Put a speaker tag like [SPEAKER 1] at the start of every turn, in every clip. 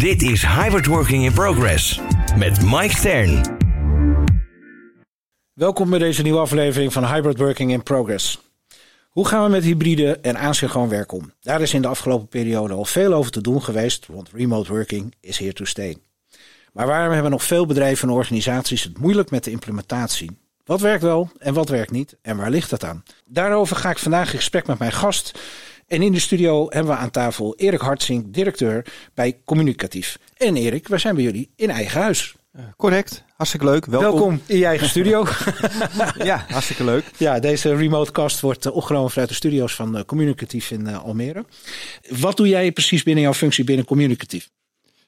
[SPEAKER 1] Dit is Hybrid Working in Progress met Mike Stern.
[SPEAKER 2] Welkom bij deze nieuwe aflevering van Hybrid Working in Progress. Hoe gaan we met hybride en asynchroon werk om? Daar is in de afgelopen periode al veel over te doen geweest, want remote working is here to. Maar waarom hebben nog veel bedrijven en organisaties het moeilijk met de implementatie? Wat werkt wel en wat werkt niet en waar ligt dat aan? Daarover ga ik vandaag in gesprek met mijn gast. En in de studio hebben we aan tafel Erik Hartzink, directeur bij Communicatief. En Erik, wij zijn bij jullie in eigen huis.
[SPEAKER 3] Uh, correct, hartstikke leuk. Welkom.
[SPEAKER 2] Welkom in je eigen studio.
[SPEAKER 3] ja, hartstikke leuk.
[SPEAKER 2] Ja, deze remote cast wordt uh, opgenomen vanuit de studio's van uh, Communicatief in Almere. Wat doe jij precies binnen jouw functie binnen Communicatief?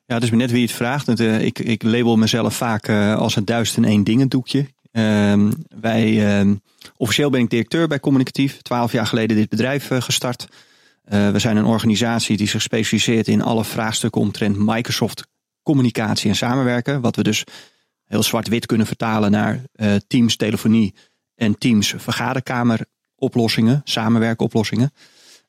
[SPEAKER 3] Ja, dus net wie het vraagt. ik, ik label mezelf vaak als een duizend en één dingen doekje. Ehm, wij, ehm, officieel ben ik directeur bij Communicatief. Twaalf jaar geleden dit bedrijf gestart. We zijn een organisatie die zich specialiseert in alle vraagstukken omtrent Microsoft communicatie en samenwerken. Wat we dus heel zwart-wit kunnen vertalen naar uh, Teams telefonie en Teams vergaderkameroplossingen, samenwerkoplossingen.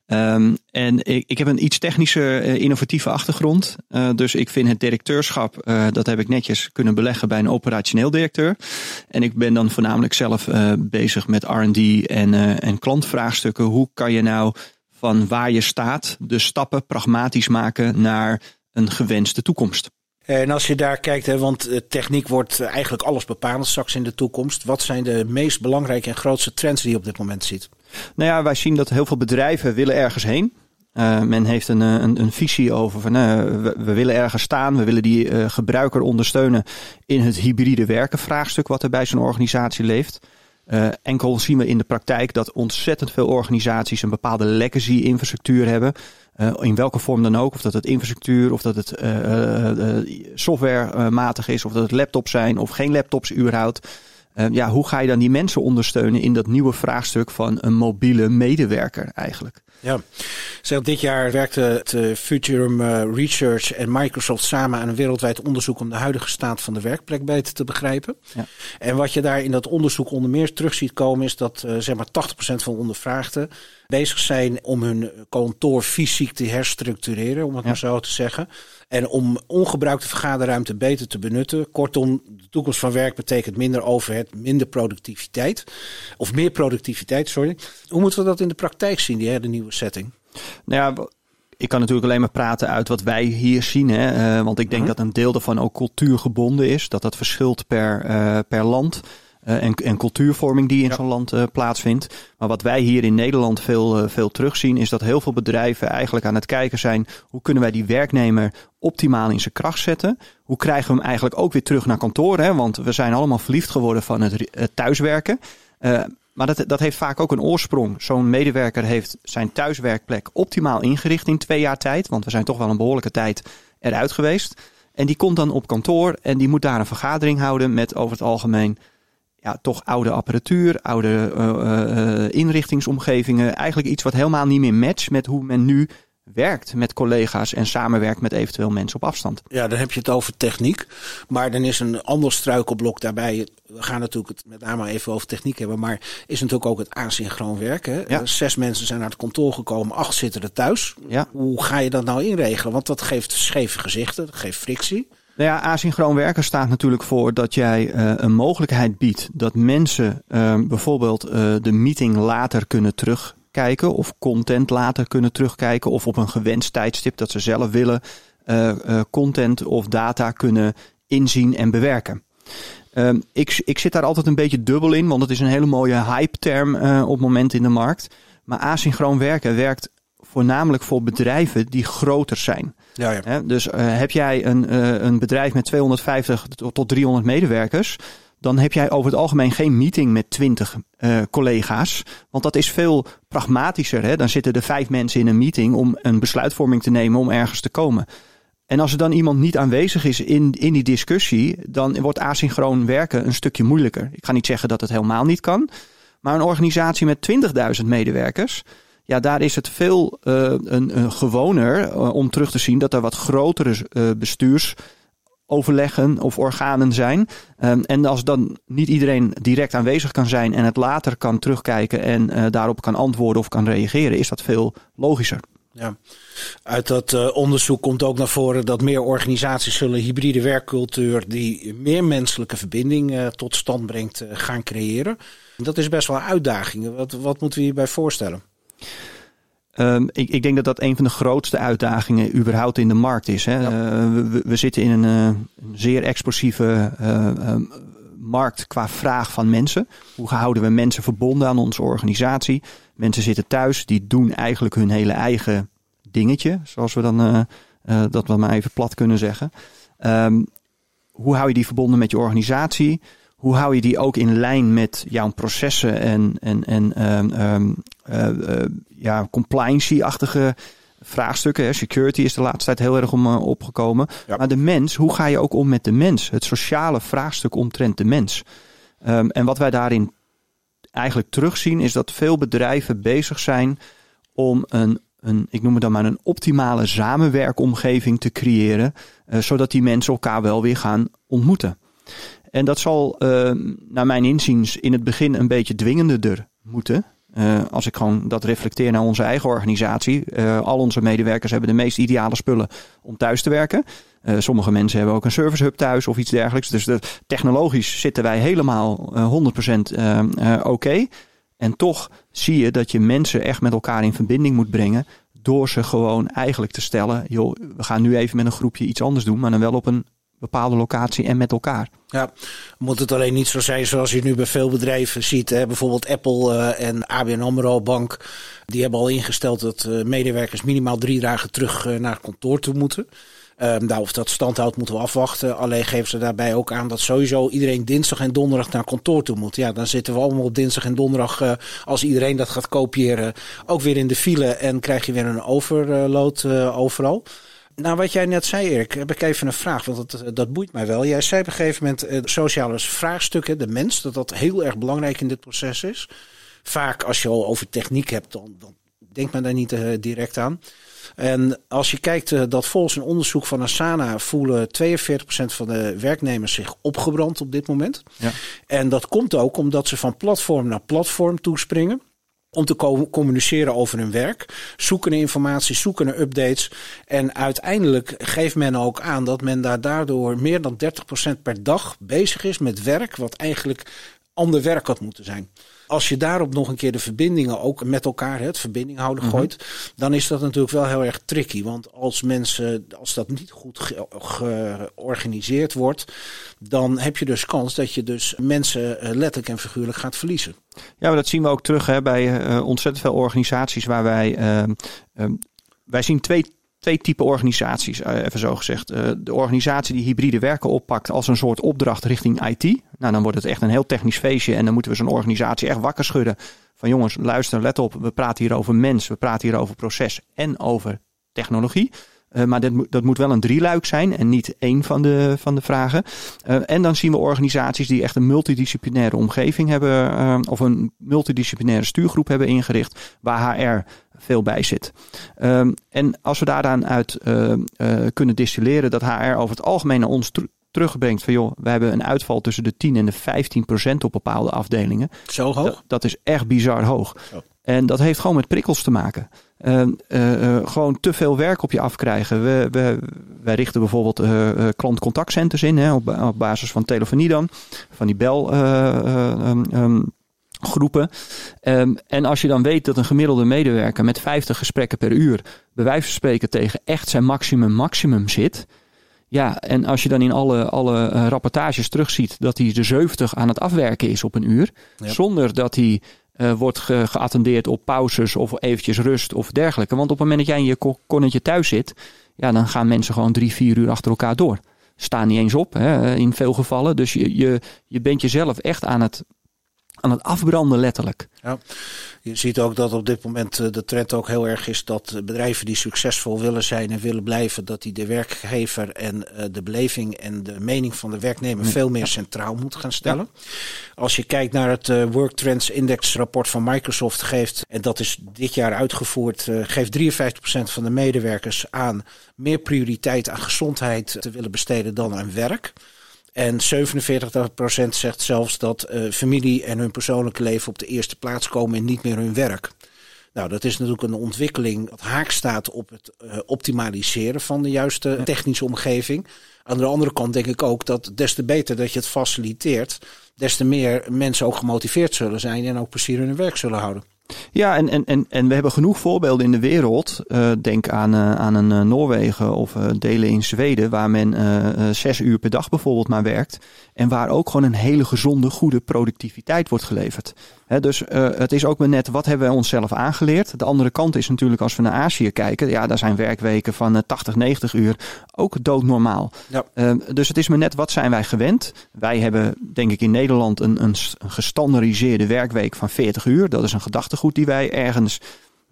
[SPEAKER 3] Um, en ik, ik, heb een iets technische, uh, innovatieve achtergrond. Dus ik vind het directeurschap, dat heb ik netjes kunnen beleggen bij een operationeel directeur. En ik ben dan voornamelijk zelf bezig met R&D en, en klantvraagstukken. Hoe kan je nou van waar je staat de stappen pragmatisch maken naar een gewenste toekomst?
[SPEAKER 2] En als je daar kijkt, hè, want eh, techniek wordt eigenlijk alles bepalend straks in de toekomst. Wat zijn de meest belangrijke en grootste trends die je op dit moment ziet?
[SPEAKER 3] Nou ja, wij zien dat heel veel bedrijven willen ergens heen. Uh, men heeft een, eh, een, een, visie over van uh, we, we, willen ergens staan, we willen die uh, gebruiker ondersteunen in het hybride werken vraagstuk wat er bij zo'n organisatie leeft. Enkel zien we in de praktijk dat ontzettend veel organisaties een bepaalde legacy infrastructuur hebben. Uh, in welke vorm dan ook. Of dat het infrastructuur, of dat het uh, softwarematig is, of dat het laptops zijn of geen laptops überhaupt. ja, hoe ga je dan die mensen ondersteunen in dat nieuwe vraagstuk van een mobiele medewerker eigenlijk?
[SPEAKER 2] Ja, zeg, dit jaar werkte het Futurum Research en Microsoft samen aan een wereldwijd onderzoek om de huidige staat van de werkplek beter te begrijpen. Ja. En wat je daar in dat onderzoek onder meer terug ziet komen is dat zeg maar 80% van de ondervraagden bezig zijn om hun kantoor fysiek te herstructureren, om het maar zo te zeggen. En om ongebruikte vergaderruimte beter te benutten. Kortom, de toekomst van werk betekent minder overhead, minder productiviteit. Of meer productiviteit, sorry. Hoe moeten we dat in de praktijk zien, die hele nieuwe setting?
[SPEAKER 3] Nou ja, ik kan natuurlijk alleen maar praten uit wat wij hier zien. Hè? Uh, want ik denk uh -huh. dat een deel daarvan ook cultuurgebonden is. Dat dat verschilt per, uh, per land. Uh, en, en cultuurvorming die in ja. zo'n land uh, plaatsvindt. Maar wat wij hier in Nederland veel, uh, veel terugzien, is dat heel veel bedrijven eigenlijk aan het kijken zijn: hoe kunnen wij die werknemer optimaal in zijn kracht zetten? Hoe krijgen we hem eigenlijk ook weer terug naar kantoor? Hè? Want we zijn allemaal verliefd geworden van het, het thuiswerken. maar dat, dat heeft vaak ook een oorsprong. Zo'n medewerker heeft zijn thuiswerkplek optimaal ingericht in twee jaar tijd. Want we zijn toch wel een behoorlijke tijd eruit geweest. En die komt dan op kantoor en die moet daar een vergadering houden met over het algemeen ja, toch oude apparatuur, oude uh, uh, inrichtingsomgevingen. Eigenlijk iets wat helemaal niet meer matcht met hoe men nu werkt met collega's en samenwerkt met eventueel mensen op afstand.
[SPEAKER 2] Ja, dan heb je het over techniek. Maar dan is een ander struikelblok daarbij. We gaan natuurlijk het met name even over techniek hebben. Maar is natuurlijk ook het asynchroon werken. Ja. Zes mensen zijn naar het kantoor gekomen, acht zitten er thuis. Ja. Hoe ga je dat nou inregelen? Want dat geeft scheve gezichten, dat geeft frictie.
[SPEAKER 3] Nou ja, asynchroon werken staat natuurlijk voor dat jij uh, een mogelijkheid biedt dat mensen uh, bijvoorbeeld uh, de meeting later kunnen terugkijken of content later kunnen terugkijken of op een gewenst tijdstip dat ze zelf willen content of data kunnen inzien en bewerken. Ehm, ik, ik zit daar altijd een beetje dubbel in, want het is een hele mooie hype-term op moment in de markt. Maar asynchroon werken werkt voornamelijk voor bedrijven die groter zijn. Ja, ja. dus uh, heb jij een, uh, een bedrijf met 250 tot 300 medewerkers, dan heb jij over het algemeen geen meeting met twintig uh, collega's. Want dat is veel pragmatischer. Hè? Dan zitten er vijf mensen in een meeting om een besluitvorming te nemen om ergens te komen. En als er dan iemand niet aanwezig is in, in die discussie, dan wordt asynchroon werken een stukje moeilijker. Ik ga niet zeggen dat het helemaal niet kan. Maar een organisatie met 20.000 medewerkers, ja, daar is het veel uh, een, een gewoner uh, om terug te zien dat er wat grotere uh, bestuursoverleggen of organen zijn. Um, en als dan niet iedereen direct aanwezig kan zijn en het later kan terugkijken en daarop kan antwoorden of kan reageren, is dat veel logischer.
[SPEAKER 2] Ja. Uit dat onderzoek komt ook naar voren dat meer organisaties zullen hybride werkcultuur die meer menselijke verbinding tot stand brengt, gaan creëren. Dat is best wel een uitdaging. Wat, wat moeten we hierbij voorstellen?
[SPEAKER 3] Um, ik, ik, denk dat dat een van de grootste uitdagingen überhaupt in de markt is. Hè. Ja. We, we, zitten in een, een zeer explosieve um, markt qua vraag van mensen. Hoe houden we mensen verbonden aan onze organisatie? Mensen zitten thuis, die doen eigenlijk hun hele eigen dingetje, zoals we dan dat we maar even plat kunnen zeggen. Um, hoe hou je die verbonden met je organisatie? Hoe hou je die ook in lijn met jouw processen en, en, en um, um, uh, ja, compliancy-achtige vraagstukken. Security is de laatste tijd heel erg om opgekomen. Ja. Maar de mens, hoe ga je ook om met de mens? Het sociale vraagstuk omtrent de mens. Um, en wat wij daarin eigenlijk terugzien, is dat veel bedrijven bezig zijn om een, een ik noem het dan maar een optimale samenwerkomgeving te creëren, uh, zodat die mensen elkaar wel weer gaan ontmoeten. En dat zal, uh, naar mijn inziens, in het begin een beetje dwingender moeten. Uh, als ik gewoon dat reflecteer naar onze eigen organisatie. Uh, al onze medewerkers hebben de meest ideale spullen om thuis te werken. Uh, sommige mensen hebben ook een service hub thuis of iets dergelijks. Dus technologisch zitten wij helemaal 100% oké. Okay. En toch zie je dat je mensen echt met elkaar in verbinding moet brengen. Door ze gewoon eigenlijk te stellen: joh, we gaan nu even met een groepje iets anders doen, maar dan wel op een bepaalde locatie en met elkaar.
[SPEAKER 2] Ja, moet het alleen niet zo zijn zoals je nu bij veel bedrijven ziet. Hè? Bijvoorbeeld Apple uh, en ABN AMRO Bank. Die hebben al ingesteld dat uh, medewerkers minimaal drie dagen terug uh, naar kantoor toe moeten. Um, nou, of dat stand houdt, moeten we afwachten. Alleen geven ze daarbij ook aan dat sowieso iedereen dinsdag en donderdag naar kantoor toe moet. Ja, dan zitten we allemaal op dinsdag en donderdag, als iedereen dat gaat kopiëren, ook weer in de file. En krijg je weer een overload overal. Nou, wat jij net zei, Erik, heb ik even een vraag, want dat, dat boeit mij wel. Jij zei op een gegeven moment uh, sociale vraagstukken, de mens, dat dat heel erg belangrijk in dit proces is. Vaak als je al over techniek hebt, dan, dan denkt men daar niet uh, direct aan. En als je kijkt uh, dat volgens een onderzoek van Asana voelen 42% van de werknemers zich opgebrand op dit moment. Ja. En dat komt ook omdat ze van platform naar platform toespringen om te communiceren over hun werk. Zoeken naar informatie, zoeken naar updates. En uiteindelijk geeft men ook aan dat men daar daardoor meer dan 30% per dag bezig is met werk, wat eigenlijk ander werk had moeten zijn. Als je daarop nog een keer de verbindingen ook met elkaar, het verbinding houden mhm. gooit, dan is dat natuurlijk wel heel erg tricky. Want als mensen, als dat niet goed georganiseerd wordt, dan heb je dus kans dat je dus mensen eh, letterlijk en figuurlijk gaat verliezen.
[SPEAKER 3] Ja, maar dat zien we ook terug hè, bij uh, ontzettend veel organisaties waar wij. Uh, uh, wij zien twee twee typen organisaties, uh, even zo gezegd. Uh, de organisatie die hybride werken oppakt als een soort opdracht richting IT. Nou, dan wordt het echt een heel technisch feestje en dan moeten we zo'n organisatie echt wakker schudden. Van jongens, luister, let op, we praten hier over mens, we praten hier over proces en over technologie. Uh, maar dat, dat moet wel een drieluik zijn en niet één van de, van de vragen. En dan zien we organisaties die echt een multidisciplinaire omgeving hebben, of een multidisciplinaire stuurgroep hebben ingericht, waar HR veel bij zit. Um, en als we daaraan uit kunnen distilleren dat HR over het algemeen naar ons terugbrengt van joh, we hebben een uitval tussen de 10 en de 15 procent op bepaalde afdelingen.
[SPEAKER 2] Zo hoog? Dat,
[SPEAKER 3] dat is echt bizar hoog. Zo. En dat heeft gewoon met prikkels te maken. Uh, uh, gewoon te veel werk op je afkrijgen. We, we, wij richten bijvoorbeeld klantcontactcenters in, hè, op, op, basis van telefonie dan, van die bel. Um, um, groepen. Um, en als je dan weet dat een gemiddelde medewerker met 50 gesprekken per uur, bij wijze van spreken tegen echt zijn maximum maximum zit. Ja, en als je dan in alle, alle uh, rapportages terugziet dat hij de 70 aan het afwerken is op een uur, ja. zonder dat hij uh, wordt ge geattendeerd op pauzes of eventjes rust of dergelijke. Want op het moment dat jij in je konnetje thuis zit, ja, dan gaan mensen gewoon drie, vier uur achter elkaar door. staan niet eens op hè, in veel gevallen. Dus je, je, je bent jezelf echt aan het aan het afbranden letterlijk.
[SPEAKER 2] Ja, je ziet ook dat op dit moment eh, de trend ook heel erg is dat bedrijven die succesvol willen zijn en willen blijven, dat die de werkgever en eh, de beleving en de mening van de werknemer veel meer centraal moeten gaan stellen. Als je kijkt naar het Work Trends Index rapport van Microsoft geeft, en dat is dit jaar uitgevoerd, geeft 53% van de medewerkers aan meer prioriteit aan gezondheid te willen besteden dan aan werk. En 47% zegt zelfs dat uh, familie en hun persoonlijke leven op de eerste plaats komen en niet meer hun werk. Nou, dat is natuurlijk een ontwikkeling dat haak staat op het uh, optimaliseren van de juiste technische omgeving. Aan de andere kant denk ik ook dat des te beter dat je het faciliteert, des te meer mensen ook gemotiveerd zullen zijn en ook plezier in hun werk zullen houden.
[SPEAKER 3] Ja, en, en, en, en we hebben genoeg voorbeelden in de wereld. Uh, denk aan, uh, aan een uh, Noorwegen of delen in Zweden, waar men zes uur per dag bijvoorbeeld maar werkt. En waar ook gewoon een hele gezonde, goede productiviteit wordt geleverd dus uh, het is ook maar net wat hebben we onszelf aangeleerd. De andere kant is natuurlijk als we naar Azië kijken. Ja, daar zijn werkweken van uh, 80, 90 uur ook doodnormaal. Ja. Uh, dus het is maar net wat zijn wij gewend. Wij hebben denk ik in Nederland een, een gestandardiseerde werkweek van 40 uur. Dat is een gedachtegoed die wij ergens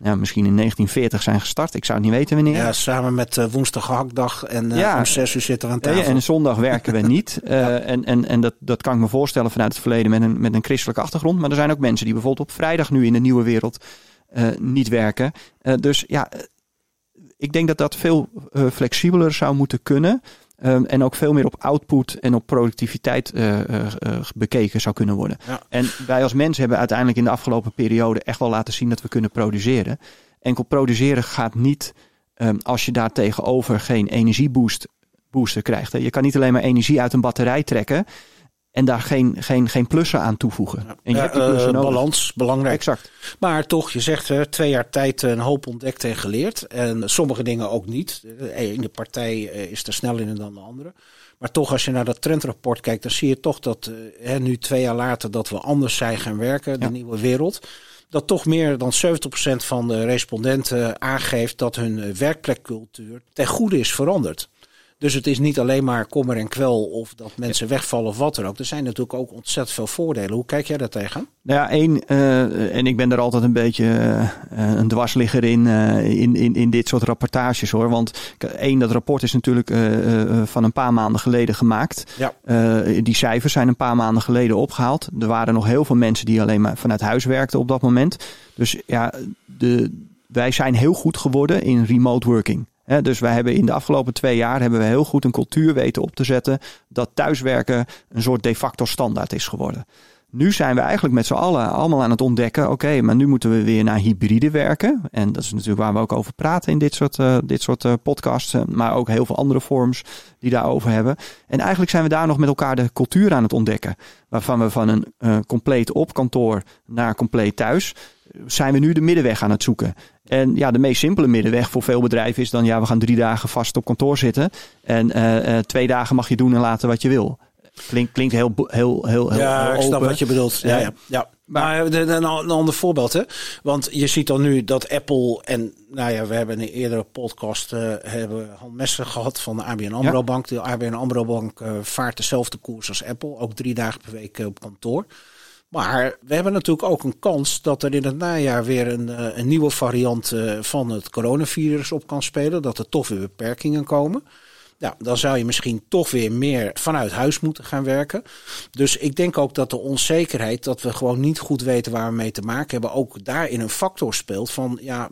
[SPEAKER 3] ja, misschien in 1940 zijn gestart. Ik zou het niet weten wanneer.
[SPEAKER 2] Ja, samen met uh, woensdag en uh, ja, om zes uur zitten we aan tafel.
[SPEAKER 3] en zondag werken we niet. Uh, ja. En, en, en dat, dat kan ik me voorstellen vanuit het verleden met een, met een christelijke achtergrond. Maar er zijn ook mensen die bijvoorbeeld op vrijdag nu in de nieuwe wereld niet werken. dus ja, ik denk dat dat veel flexibeler zou moeten kunnen. Um, en ook veel meer op output en op productiviteit uh, uh, bekeken zou kunnen worden. Ja. En wij als mensen hebben uiteindelijk in de afgelopen periode echt wel laten zien dat we kunnen produceren. Enkel produceren gaat niet um, als je daar tegenover geen energieboost booster krijgt. Je kan niet alleen maar energie uit een batterij trekken en daar geen, geen, geen plussen aan toevoegen. En
[SPEAKER 2] je hebt die plussen uh, balans, belangrijk.
[SPEAKER 3] Exact.
[SPEAKER 2] Maar toch, je zegt twee jaar tijd een hoop ontdekt en geleerd. En sommige dingen ook niet. De ene partij is er sneller in dan de andere. Maar toch, als je naar dat trendrapport kijkt, dan zie je toch dat uh, nu twee jaar later dat we anders zijn gaan werken, de ja. nieuwe wereld. Dat toch meer dan 70% van de respondenten aangeeft dat hun werkplekcultuur ten goede is veranderd. Dus het is niet alleen maar kommer en kwel of dat mensen wegvallen of wat dan ook. Er zijn natuurlijk ook ontzettend veel voordelen. Hoe kijk jij daar tegen?
[SPEAKER 3] Nou ja, één, uh, en ik ben er altijd een beetje uh, een dwarsligger in, uh, in, in, in dit soort rapportages hoor. Want één, dat rapport is natuurlijk van een paar maanden geleden gemaakt. Ja. die cijfers zijn een paar maanden geleden opgehaald. Er waren nog heel veel mensen die alleen maar vanuit huis werkten op dat moment. Dus ja, de, wij zijn heel goed geworden in remote working dus wij hebben in de afgelopen twee jaar hebben we heel goed een cultuur weten op te zetten dat thuiswerken een soort de facto standaard is geworden. Nu zijn we eigenlijk met z'n allen allemaal aan het ontdekken. Oké, maar nu moeten we weer naar hybride werken. En dat is natuurlijk waar we ook over praten in dit soort, uh, dit soort uh, podcasts. Maar ook heel veel andere forums die daarover hebben. En eigenlijk zijn we daar nog met elkaar de cultuur aan het ontdekken. Waarvan we van een compleet op kantoor naar compleet thuis. Zijn we nu de middenweg aan het zoeken. En ja, de meest simpele middenweg voor veel bedrijven is dan, ja, we gaan drie dagen vast op kantoor zitten. En uh, uh, twee dagen mag je doen en laten wat je wil. Klinkt, klinkt heel, heel, heel, heel
[SPEAKER 2] Ja,
[SPEAKER 3] ik
[SPEAKER 2] snap wat je bedoelt. Ja, ja. ja. Maar een, een ander voorbeeld, hè? Want je ziet dan nu dat Apple en, nou ja, we hebben in een eerdere podcast uh, hebben Han Messer gehad van de ABN AMRO Bank. De ABN AMRO Bank uh, vaart dezelfde koers als Apple, ook drie dagen per week op kantoor. Maar we hebben natuurlijk ook een kans dat er in het najaar weer een, een nieuwe variant van het coronavirus op kan spelen. Dat er toch weer beperkingen komen. Ja, dan zou je misschien toch weer meer vanuit huis moeten gaan werken. Dus ik denk ook dat de onzekerheid, dat we gewoon niet goed weten waar we mee te maken hebben, ook daarin een factor speelt van ja.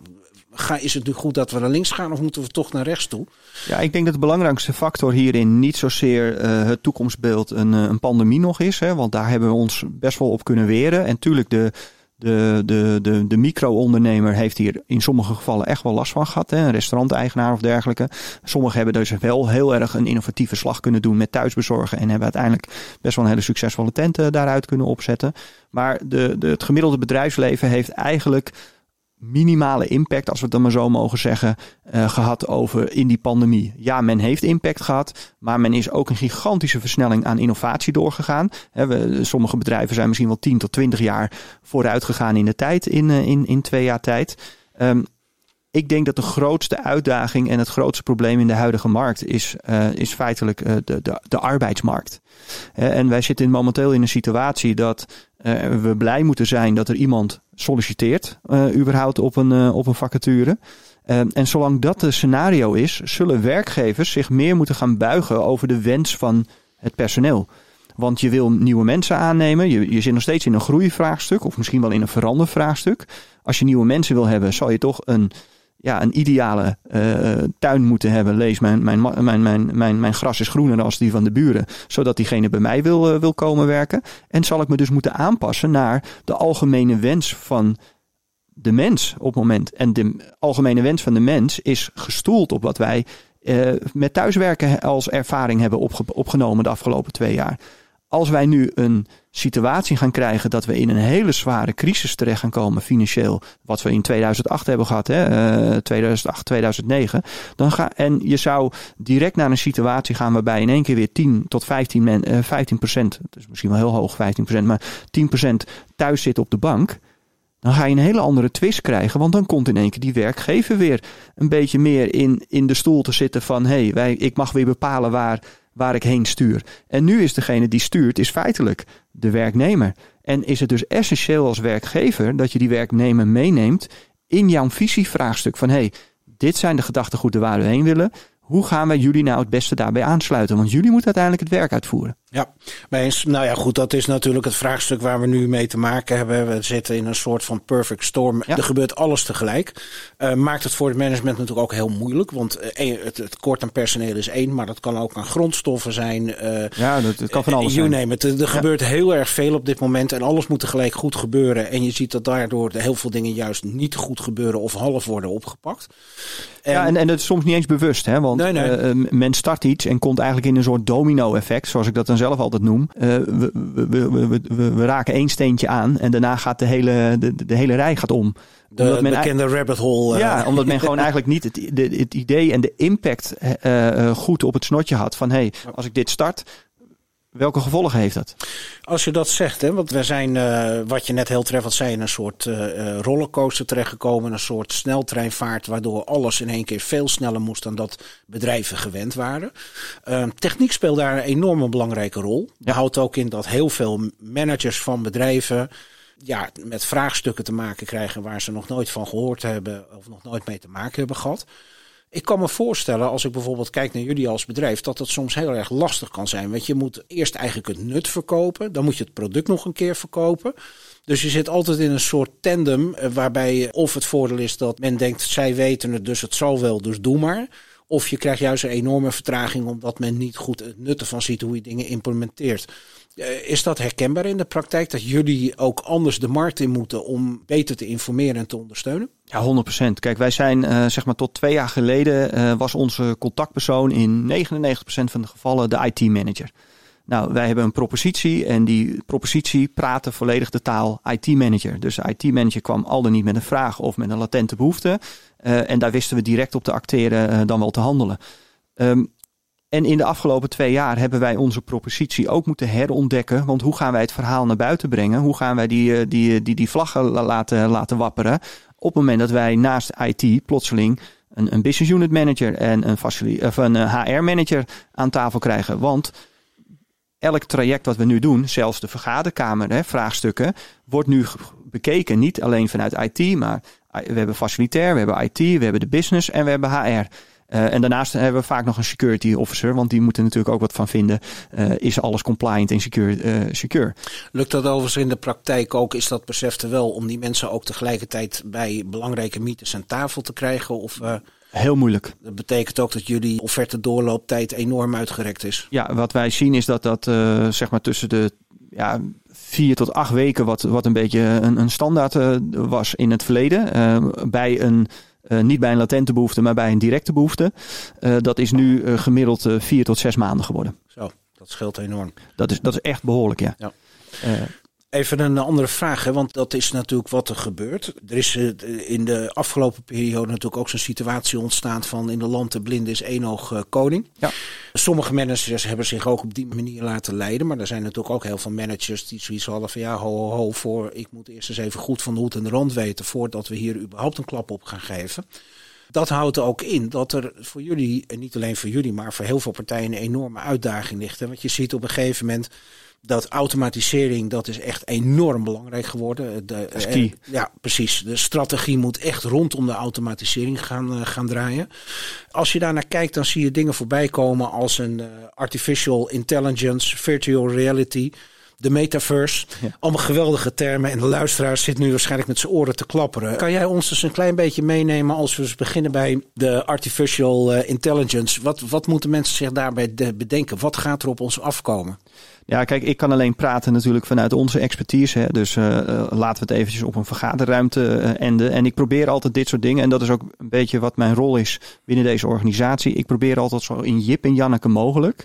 [SPEAKER 2] Is het nu goed dat we naar links gaan of moeten we toch naar rechts toe?
[SPEAKER 3] Ja, ik denk dat de belangrijkste factor hierin niet zozeer uh, het toekomstbeeld een, een pandemie nog is. Hè, want daar hebben we ons best wel op kunnen weren. En tuurlijk, de, de, de, de, de micro-ondernemer heeft hier in sommige gevallen echt wel last van gehad. Hè? Een restauranteigenaar of dergelijke. Sommigen hebben dus wel heel erg een innovatieve slag kunnen doen met thuisbezorgen. En hebben uiteindelijk best wel een hele succesvolle tent daaruit kunnen opzetten. Maar de, de, het gemiddelde bedrijfsleven heeft eigenlijk minimale impact, als we het dan maar zo mogen zeggen, uh, gehad over in die pandemie. Ja, men heeft impact gehad, maar men is ook een gigantische versnelling aan innovatie doorgegaan. We, sommige bedrijven zijn misschien wel 10 tot 20 jaar vooruit gegaan in de tijd, in, uh, in, in twee jaar tijd. Um, ik denk dat de grootste uitdaging en het grootste probleem in de huidige markt is, uh, is feitelijk de, de, de arbeidsmarkt. En wij zitten momenteel in een situatie dat we blij moeten zijn dat er iemand solliciteert, überhaupt op een, op een vacature. en zolang dat de scenario is, zullen werkgevers zich meer moeten gaan buigen over de wens van het personeel. Want je wil nieuwe mensen aannemen. Je, je zit nog steeds in een groeivraagstuk. Of misschien wel in een verandervraagstuk. Als je nieuwe mensen wil hebben, zal je toch een, ja, een ideale uh, tuin moeten hebben. Lees, mijn, mijn, mijn, mijn, mijn, mijn gras is groener dan die van de buren. Zodat diegene bij mij wil, uh, wil komen werken. En zal ik me dus moeten aanpassen naar de algemene wens van de mens op het moment. En de algemene wens van de mens is gestoeld op wat wij uh, met thuiswerken als ervaring hebben opge opgenomen de afgelopen twee jaar als wij nu een situatie gaan krijgen dat we in een hele zware crisis terecht gaan komen financieel, wat we in 2008 hebben gehad, hè, 2008, 2009, dan ga, en je zou direct naar een situatie gaan waarbij in één keer weer 10 tot 15, men, 15 procent, dat is misschien wel heel hoog 15 procent, maar 10 procent thuis zit op de bank, dan ga je een hele andere twist krijgen. Want dan komt in één keer die werkgever weer een beetje meer in, in de stoel te zitten van hé, hey, ik mag weer bepalen waar waar ik heen stuur. En nu is degene die stuurt, is feitelijk de werknemer. En is het dus essentieel als werkgever dat je die werknemer meeneemt in jouw visievraagstuk van hey, dit zijn de gedachtegoeden waar we heen willen. Hoe gaan wij jullie nou het beste daarbij aansluiten? Want jullie moeten uiteindelijk het werk uitvoeren.
[SPEAKER 2] Ja, maar eens, nou ja, goed, dat is natuurlijk het vraagstuk waar we nu mee te maken hebben. We zitten in een soort van perfect storm. Er gebeurt alles tegelijk. Uh, maakt het voor het management natuurlijk ook heel moeilijk. Want uh, het, het kort aan personeel is één, maar dat kan ook aan grondstoffen zijn. Uh,
[SPEAKER 3] ja, dat, dat, kan van alles
[SPEAKER 2] you zijn. Name it. Er, er gebeurt heel erg veel op dit moment en alles moet tegelijk goed gebeuren. En je ziet dat daardoor heel veel dingen juist niet goed gebeuren of half worden opgepakt.
[SPEAKER 3] En, ja, en, en dat is soms niet eens bewust, hè? Want nee, nee. men start iets en komt eigenlijk in een soort domino-effect, zoals ik dat dan zelf altijd noem. Uh, we, we, we, we, raken één steentje aan en daarna gaat de hele, de, de hele rij gaat om.
[SPEAKER 2] De omdat men bekende rabbit hole.
[SPEAKER 3] Uh. Ja, omdat men gewoon eigenlijk niet het, de, het idee en de impact uh, goed op het snotje had. Van hé, hey, als ik dit start, Welke gevolgen heeft dat?
[SPEAKER 2] Als je dat zegt, hè, want we zijn, uh, wat je net heel treffend zei, in een soort uh, rollercoaster terechtgekomen. Een soort sneltreinvaart, waardoor alles in één keer veel sneller moest dan dat bedrijven gewend waren. Uh, techniek speelt daar een enorme belangrijke rol. Ja. houdt ook in dat heel veel managers van bedrijven ja, met vraagstukken te maken krijgen waar ze nog nooit van gehoord hebben of nog nooit mee te maken hebben gehad. Ik kan me voorstellen, als ik bijvoorbeeld kijk naar jullie als bedrijf, dat het soms heel erg lastig kan zijn. Want je moet eerst eigenlijk het nut verkopen, dan moet je het product nog een keer verkopen. Dus je zit altijd in een soort tandem eh, waarbij of het voordeel is dat men denkt, zij weten het, dus het zal wel, dus doe maar. Of je krijgt juist een enorme vertraging omdat men niet goed het nut ervan ziet hoe je dingen implementeert. Eh, is dat herkenbaar in de praktijk dat jullie ook anders de markt in moeten om beter te informeren en te ondersteunen?
[SPEAKER 3] Ja, 100%. Kijk, wij zijn uh, zeg maar tot twee jaar geleden uh, was onze contactpersoon in 99% van de gevallen de IT-manager. Nou, wij hebben een propositie en die propositie praatte volledig de taal IT-manager. Dus de IT-manager kwam al dan niet met een vraag of met een latente behoefte. En daar wisten we direct op te acteren dan wel te handelen. Um, en in de afgelopen twee jaar hebben wij onze propositie ook moeten herontdekken. Want hoe gaan wij het verhaal naar buiten brengen? Hoe gaan wij die, eh, die, die, die vlaggen laten, laten wapperen? Op het moment dat wij naast IT plotseling een, een business unit manager en een, of een HR eh, manager aan tafel krijgen. Want elk traject wat we nu doen, zelfs de vergaderkamer, hè, vraagstukken, wordt nu bekeken. Niet alleen vanuit IT, maar we hebben facilitair, we hebben IT, we hebben de business en we hebben HR. Uh, en daarnaast hebben we vaak nog een security officer, want die moeten natuurlijk ook wat van vinden. Uh, is alles compliant en secure, uh, secure?
[SPEAKER 2] Lukt dat overigens in de praktijk ook? Is dat besef er wel om die mensen ook tegelijkertijd bij belangrijke meetings aan tafel te krijgen? Of,
[SPEAKER 3] Heel moeilijk.
[SPEAKER 2] Dat betekent ook dat jullie offerte doorlooptijd enorm uitgerekt is.
[SPEAKER 3] Ja, wat wij zien is dat dat zeg maar tussen de ja, vier tot acht weken, wat, wat een beetje een, een standaard was in het verleden. bij een uh, niet bij een latente behoefte, maar bij een directe behoefte. Uh, dat is nu uh, gemiddeld vier tot zes maanden geworden.
[SPEAKER 2] Zo, dat scheelt enorm.
[SPEAKER 3] Dat is, dat is echt behoorlijk, ja. ja.
[SPEAKER 2] Even een andere vraag, hè, want dat is natuurlijk wat er gebeurt. Er is in de afgelopen periode natuurlijk ook zo'n situatie ontstaan van in de land de blinde is één oog koning. Ja. Sommige managers hebben zich ook op die manier laten leiden, maar er zijn natuurlijk ook heel veel managers die zoiets hadden van ja, ho, ho, ho, voor, ik moet eerst eens even goed van de hoed en de rand weten voordat we hier überhaupt een klap op gaan geven. Dat houdt ook in dat er voor jullie, en niet alleen voor jullie, maar voor heel veel partijen een enorme uitdaging ligt. Want je ziet op een gegeven moment dat automatisering, dat is echt enorm belangrijk geworden. De,
[SPEAKER 3] eh,
[SPEAKER 2] ja, precies. De strategie moet echt rondom de automatisering gaan, uh, gaan draaien. Als je daar naar kijkt, dan zie je dingen voorbij komen als een uh, artificial intelligence, virtual reality de metaverse. Allemaal geweldige termen. En de luisteraar zit nu waarschijnlijk met zijn oren te klapperen. Kan jij ons dus een klein beetje meenemen als we eens beginnen bij de artificial eh, intelligence? Wat, wat moeten mensen zich daarbij bedenken? Wat gaat er op ons afkomen?
[SPEAKER 3] Ja, kijk, ik kan alleen praten natuurlijk vanuit onze expertise. Hè. Dus uh, laten we het eventjes op een vergaderruimte enden. En ik probeer altijd dit soort dingen. En dat is ook een beetje wat mijn rol is binnen deze organisatie. Ik probeer altijd zo in Jip en Janneke mogelijk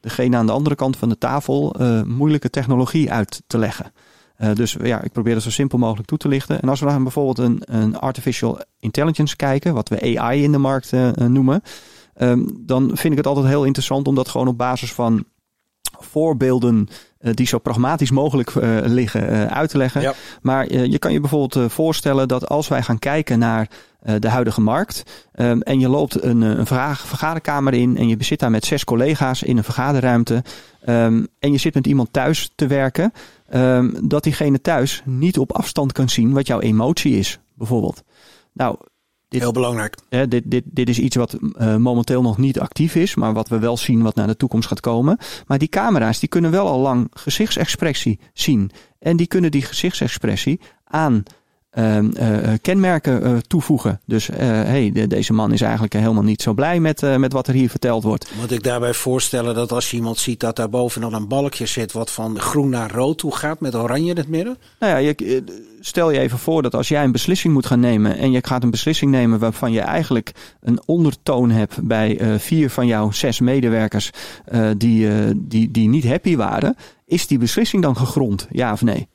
[SPEAKER 3] degene aan de andere kant van de tafel uh, moeilijke technologie uit te leggen. Uh, dus ja, ik probeer het zo simpel mogelijk toe te lichten. En als we dan bijvoorbeeld een, een artificial intelligence kijken, wat we AI in de markt uh, noemen, um, dan vind ik het altijd heel interessant om dat gewoon op basis van voorbeelden die zo pragmatisch mogelijk uh, liggen uit te leggen. Ja. Maar je kan je bijvoorbeeld voorstellen dat als wij gaan kijken naar de huidige markt. Um, en je loopt een, een vraag, vergaderkamer in en je zit daar met zes collega's in een vergaderruimte. Um, en je zit met iemand thuis te werken. Um, dat diegene thuis niet op afstand kan zien wat jouw emotie is, bijvoorbeeld. Nou,
[SPEAKER 2] dit, Heel belangrijk.
[SPEAKER 3] Hè, dit, dit, dit is iets wat uh, momenteel nog niet actief is, maar wat we wel zien wat naar de toekomst gaat komen. Maar die camera's die kunnen wel al lang gezichtsexpressie zien. En die kunnen die gezichtsexpressie aan Ehm, eh, eh, kenmerken uh, toevoegen. Dus hey, de, deze man is eigenlijk helemaal niet zo blij met, met wat er hier verteld wordt.
[SPEAKER 2] Moet ik daarbij voorstellen dat als je iemand ziet dat daar bovenal een balkje zit wat van groen naar rood toe gaat met oranje in het midden?
[SPEAKER 3] Nou ja, je, stel je even voor dat als jij een beslissing moet gaan nemen en je gaat een beslissing nemen waarvan je eigenlijk een ondertoon hebt bij vier van jouw zes medewerkers die, die, die niet happy waren, is die beslissing dan gegrond, ja of nee?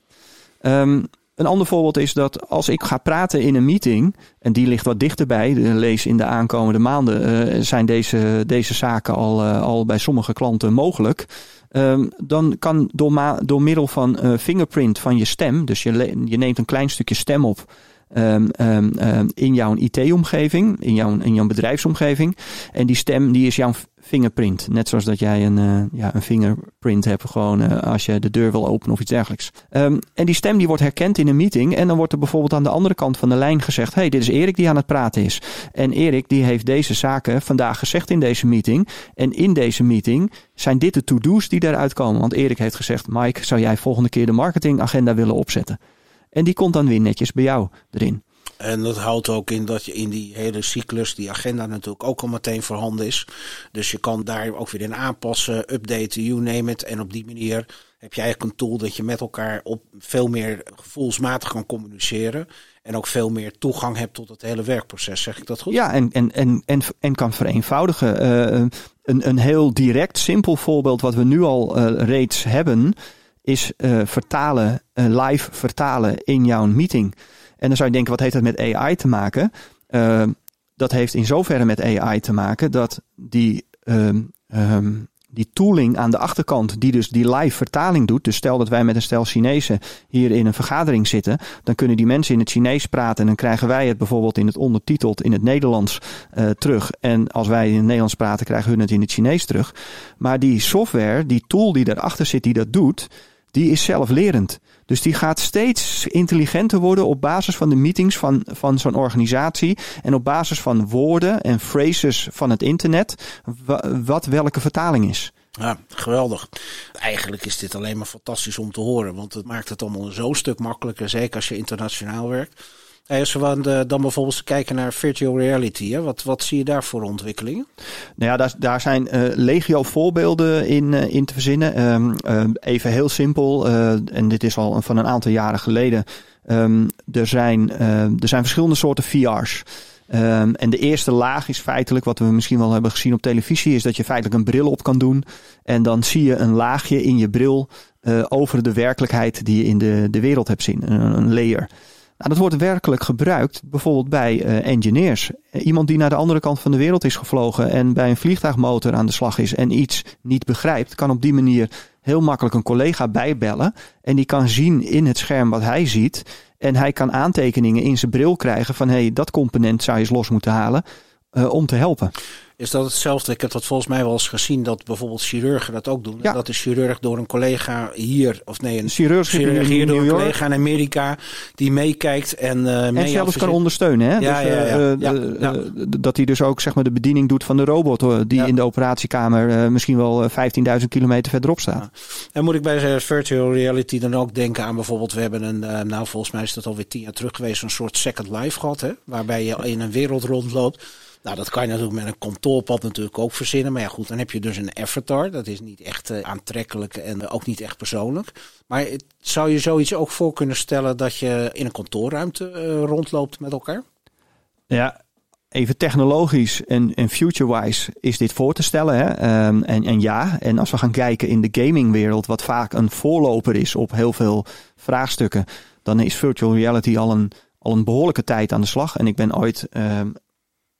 [SPEAKER 3] Um, een ander voorbeeld is dat als ik ga praten in een meeting, en die ligt wat dichterbij, lees in de aankomende maanden, uh, zijn deze, deze zaken al, uh, al bij sommige klanten mogelijk. Um, dan kan door, door middel van uh, fingerprint van je stem, dus je, je neemt een klein stukje stem op um, um, in jouw IT-omgeving, in jouw, in jouw bedrijfsomgeving. En die stem die is jouw fingerprint. Net zoals dat jij een, uh, ja, een fingerprint hebt, gewoon uh, als je de deur wil openen of iets dergelijks. En die stem die wordt herkend in een meeting. En dan wordt er bijvoorbeeld aan de andere kant van de lijn gezegd: hey, dit is Erik die aan het praten is. En Erik die heeft deze zaken vandaag gezegd in deze meeting. En in deze meeting zijn dit de to-do's die eruit komen. Want Erik heeft gezegd: Mike, zou jij volgende keer de marketingagenda willen opzetten? En die komt dan weer netjes bij jou erin.
[SPEAKER 2] En dat houdt ook in dat je in die hele cyclus, die agenda natuurlijk ook al meteen voorhanden is. Dus je kan daar ook weer in aanpassen, updaten, you name it. En op die manier heb je eigenlijk een tool dat je met elkaar op veel meer gevoelsmatig kan communiceren. En ook veel meer toegang hebt tot het hele werkproces. Zeg ik dat goed?
[SPEAKER 3] Ja, en, en, en, en, en kan vereenvoudigen. Uh, een, een heel direct, simpel voorbeeld wat we nu al uh, reeds hebben, is uh, vertalen, live vertalen in jouw meeting. En dan zou je denken, wat heeft dat met AI te maken? Uh, dat heeft in zoverre met AI te maken dat die, um, um, die tooling aan de achterkant, die dus die live vertaling doet. Dus stel dat wij met een stel Chinezen hier in een vergadering zitten, dan kunnen die mensen in het Chinees praten en dan krijgen wij het bijvoorbeeld in het ondertiteld in het Nederlands uh, terug. En als wij in het Nederlands praten, krijgen hun het in het Chinees terug. Maar die software, die tool die daarachter zit, die dat doet, die is zelflerend. Dus die gaat steeds intelligenter worden op basis van de meetings van, van zo'n organisatie. En op basis van woorden en phrases van het internet. Wat welke vertaling is.
[SPEAKER 2] Ja, geweldig. Eigenlijk is dit alleen maar fantastisch om te horen. Want het maakt het allemaal zo'n stuk makkelijker. Zeker als je internationaal werkt. Als we dan bijvoorbeeld kijken naar virtual reality, hè? Wat, wat zie je daar voor ontwikkelingen?
[SPEAKER 3] Nou ja, daar, daar zijn uh, legio voorbeelden in, uh, in te verzinnen. Um, uh, even heel simpel, en dit is al van een aantal jaren geleden. Um, er, zijn, er zijn verschillende soorten VR's. En de eerste laag is feitelijk, wat we misschien wel hebben gezien op televisie, is dat je feitelijk een bril op kan doen. En dan zie je een laagje in je bril over de werkelijkheid die je in de, de wereld hebt zien. Een layer. Nou, dat wordt werkelijk gebruikt bijvoorbeeld bij uh, engineers. Iemand die naar de andere kant van de wereld is gevlogen en bij een vliegtuigmotor aan de slag is en iets niet begrijpt, kan op die manier heel makkelijk een collega bijbellen. En die kan zien in het scherm wat hij ziet. En hij kan aantekeningen in zijn bril krijgen van hé, hey, dat component zou je eens los moeten halen. Uh, om te helpen.
[SPEAKER 2] Is dat hetzelfde? Ik heb dat volgens mij wel eens gezien dat bijvoorbeeld chirurgen dat ook doen. Ja. Dat de chirurg door een collega hier, of nee, een chirurg, chirurg hier door een collega in Amerika die meekijkt en uh,
[SPEAKER 3] En zelfs kan ondersteunen. Hè? Ja, dus, ja, ja, uh, dat hij dus ook zeg maar, de bediening doet van de robot die in de operatiekamer misschien wel 15.000 kilometer verderop staat.
[SPEAKER 2] En moet ik bij virtual reality dan ook denken aan bijvoorbeeld, we hebben een, nou volgens mij is dat alweer tien jaar terug geweest, een soort Second Life gehad. Hè? Waarbij je in een wereld rondloopt. Nou, dat kan je natuurlijk met een kantoorpad natuurlijk ook verzinnen. Maar ja, goed, dan heb je dus een avatar. Dat is niet echt uh, aantrekkelijk en ook niet echt persoonlijk. Maar het, zou je zoiets ook voor kunnen stellen dat je in een kantoorruimte uh, rondloopt met elkaar?
[SPEAKER 3] Ja, even technologisch en, en future-wise is dit voor te stellen. Hè? Um, en, en ja, en als we gaan kijken in de gamingwereld, wat vaak een voorloper is op heel veel vraagstukken, dan is virtual reality al een, al een behoorlijke tijd aan de slag. En ik ben ooit um,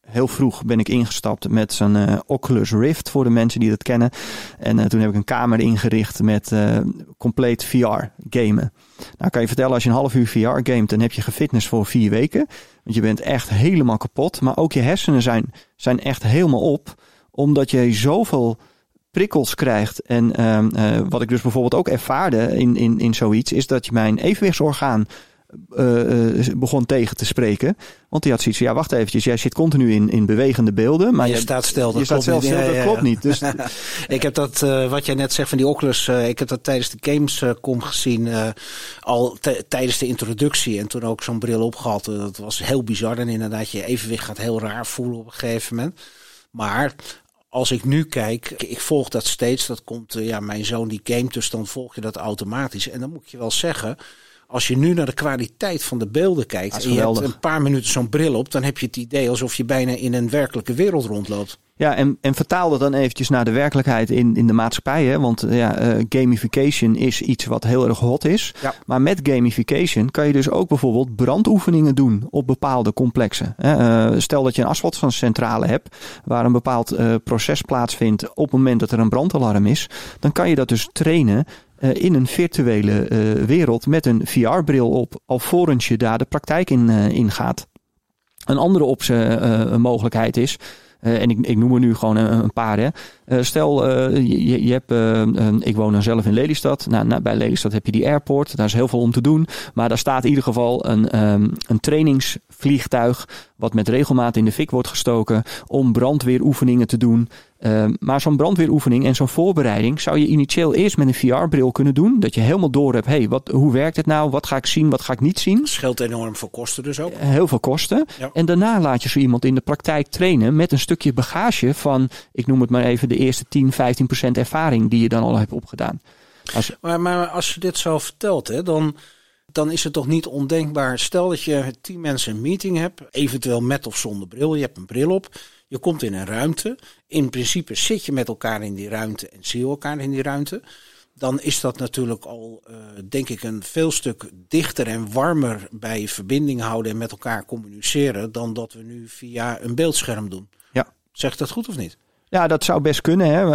[SPEAKER 3] heel vroeg ben ik ingestapt met zo'n uh, Oculus Rift voor de mensen die dat kennen. En uh, toen heb ik een kamer ingericht met uh, compleet VR gamen. Nou kan je vertellen, als je een half uur VR gamet, dan heb je gefitness voor vier weken. Want je bent echt helemaal kapot. Maar ook je hersenen zijn, zijn echt helemaal op. Omdat je zoveel prikkels krijgt. En wat ik dus bijvoorbeeld ook ervaarde in, in, in zoiets, is dat je mijn evenwichtsorgaan uh, begon tegen te spreken. Want die had zoiets van, ja wacht eventjes, jij zit continu in, in bewegende beelden. Maar
[SPEAKER 2] je, je staat stil, dat
[SPEAKER 3] je
[SPEAKER 2] klopt
[SPEAKER 3] staat
[SPEAKER 2] niet.
[SPEAKER 3] Stil, dat
[SPEAKER 2] ja,
[SPEAKER 3] klopt niet. Dus
[SPEAKER 2] ik heb dat, uh, wat jij net zegt van die Oculus, uh, ik heb dat tijdens de Gamescom gezien, al tijdens de introductie. En toen ook zo'n bril opgehad. dat was heel bizar. En inderdaad, je evenwicht gaat heel raar voelen op een gegeven moment. Maar als ik nu kijk, ik volg dat steeds. Dat komt, ja, mijn zoon die game, dus dan volg je dat automatisch. En dan moet je wel zeggen, als je nu naar de kwaliteit van de beelden kijkt en je hebt een paar minuten zo'n bril op, dan heb je het idee alsof je bijna in een werkelijke wereld rondloopt.
[SPEAKER 3] Ja, en, en vertaal dat dan eventjes naar de werkelijkheid in, in de maatschappij. Hè? Want ja, uh, gamification is iets wat heel erg hot is.
[SPEAKER 2] Ja.
[SPEAKER 3] Maar met gamification kan je dus ook bijvoorbeeld brandoefeningen doen op bepaalde complexen. Uh, stel dat je een asfaltcentrale hebt waar een bepaald uh, proces plaatsvindt op het moment dat er een brandalarm is. Dan kan je dat dus trainen uh, in een virtuele uh, wereld met een VR-bril op, alvorens je daar de praktijk in, in gaat. Een andere optie, mogelijkheid is, en ik, ik noem er nu gewoon een, paar. Hè. stel, je, je hebt, ik woon dan zelf in Lelystad. Nou, nou, bij Lelystad heb je die airport. Daar is heel veel om te doen. Maar daar staat in ieder geval een, um, een trainingsvliegtuig. wat met regelmaat in de fik wordt gestoken. om brandweeroefeningen te doen. Uh, maar zo'n brandweeroefening en zo'n voorbereiding zou je initieel eerst met een VR-bril kunnen doen. Dat je helemaal door hebt, hey, wat, hoe werkt het nou? Wat ga ik zien, wat ga ik niet zien?
[SPEAKER 2] Scheelt enorm veel kosten dus ook.
[SPEAKER 3] Heel veel kosten.
[SPEAKER 2] Ja.
[SPEAKER 3] En daarna laat je zo iemand in de praktijk trainen met een stukje bagage van, ik noem het maar even, de eerste 10, 15 procent ervaring die je dan al hebt opgedaan.
[SPEAKER 2] Als... Maar, maar als je dit zo vertelt, hè, dan, dan is het toch niet ondenkbaar. Stel dat je tien mensen een meeting hebt, eventueel met of zonder bril. Je hebt een bril op. Je komt in een ruimte. In principe zit je met elkaar in die ruimte en zie je elkaar in die ruimte. Dan is dat natuurlijk al, uh, denk ik, een veel stuk dichter en warmer bij verbinding houden en met elkaar communiceren. dan dat we nu via een beeldscherm doen.
[SPEAKER 3] Ja.
[SPEAKER 2] Zegt dat goed of niet?
[SPEAKER 3] Ja, dat zou best kunnen. Hè.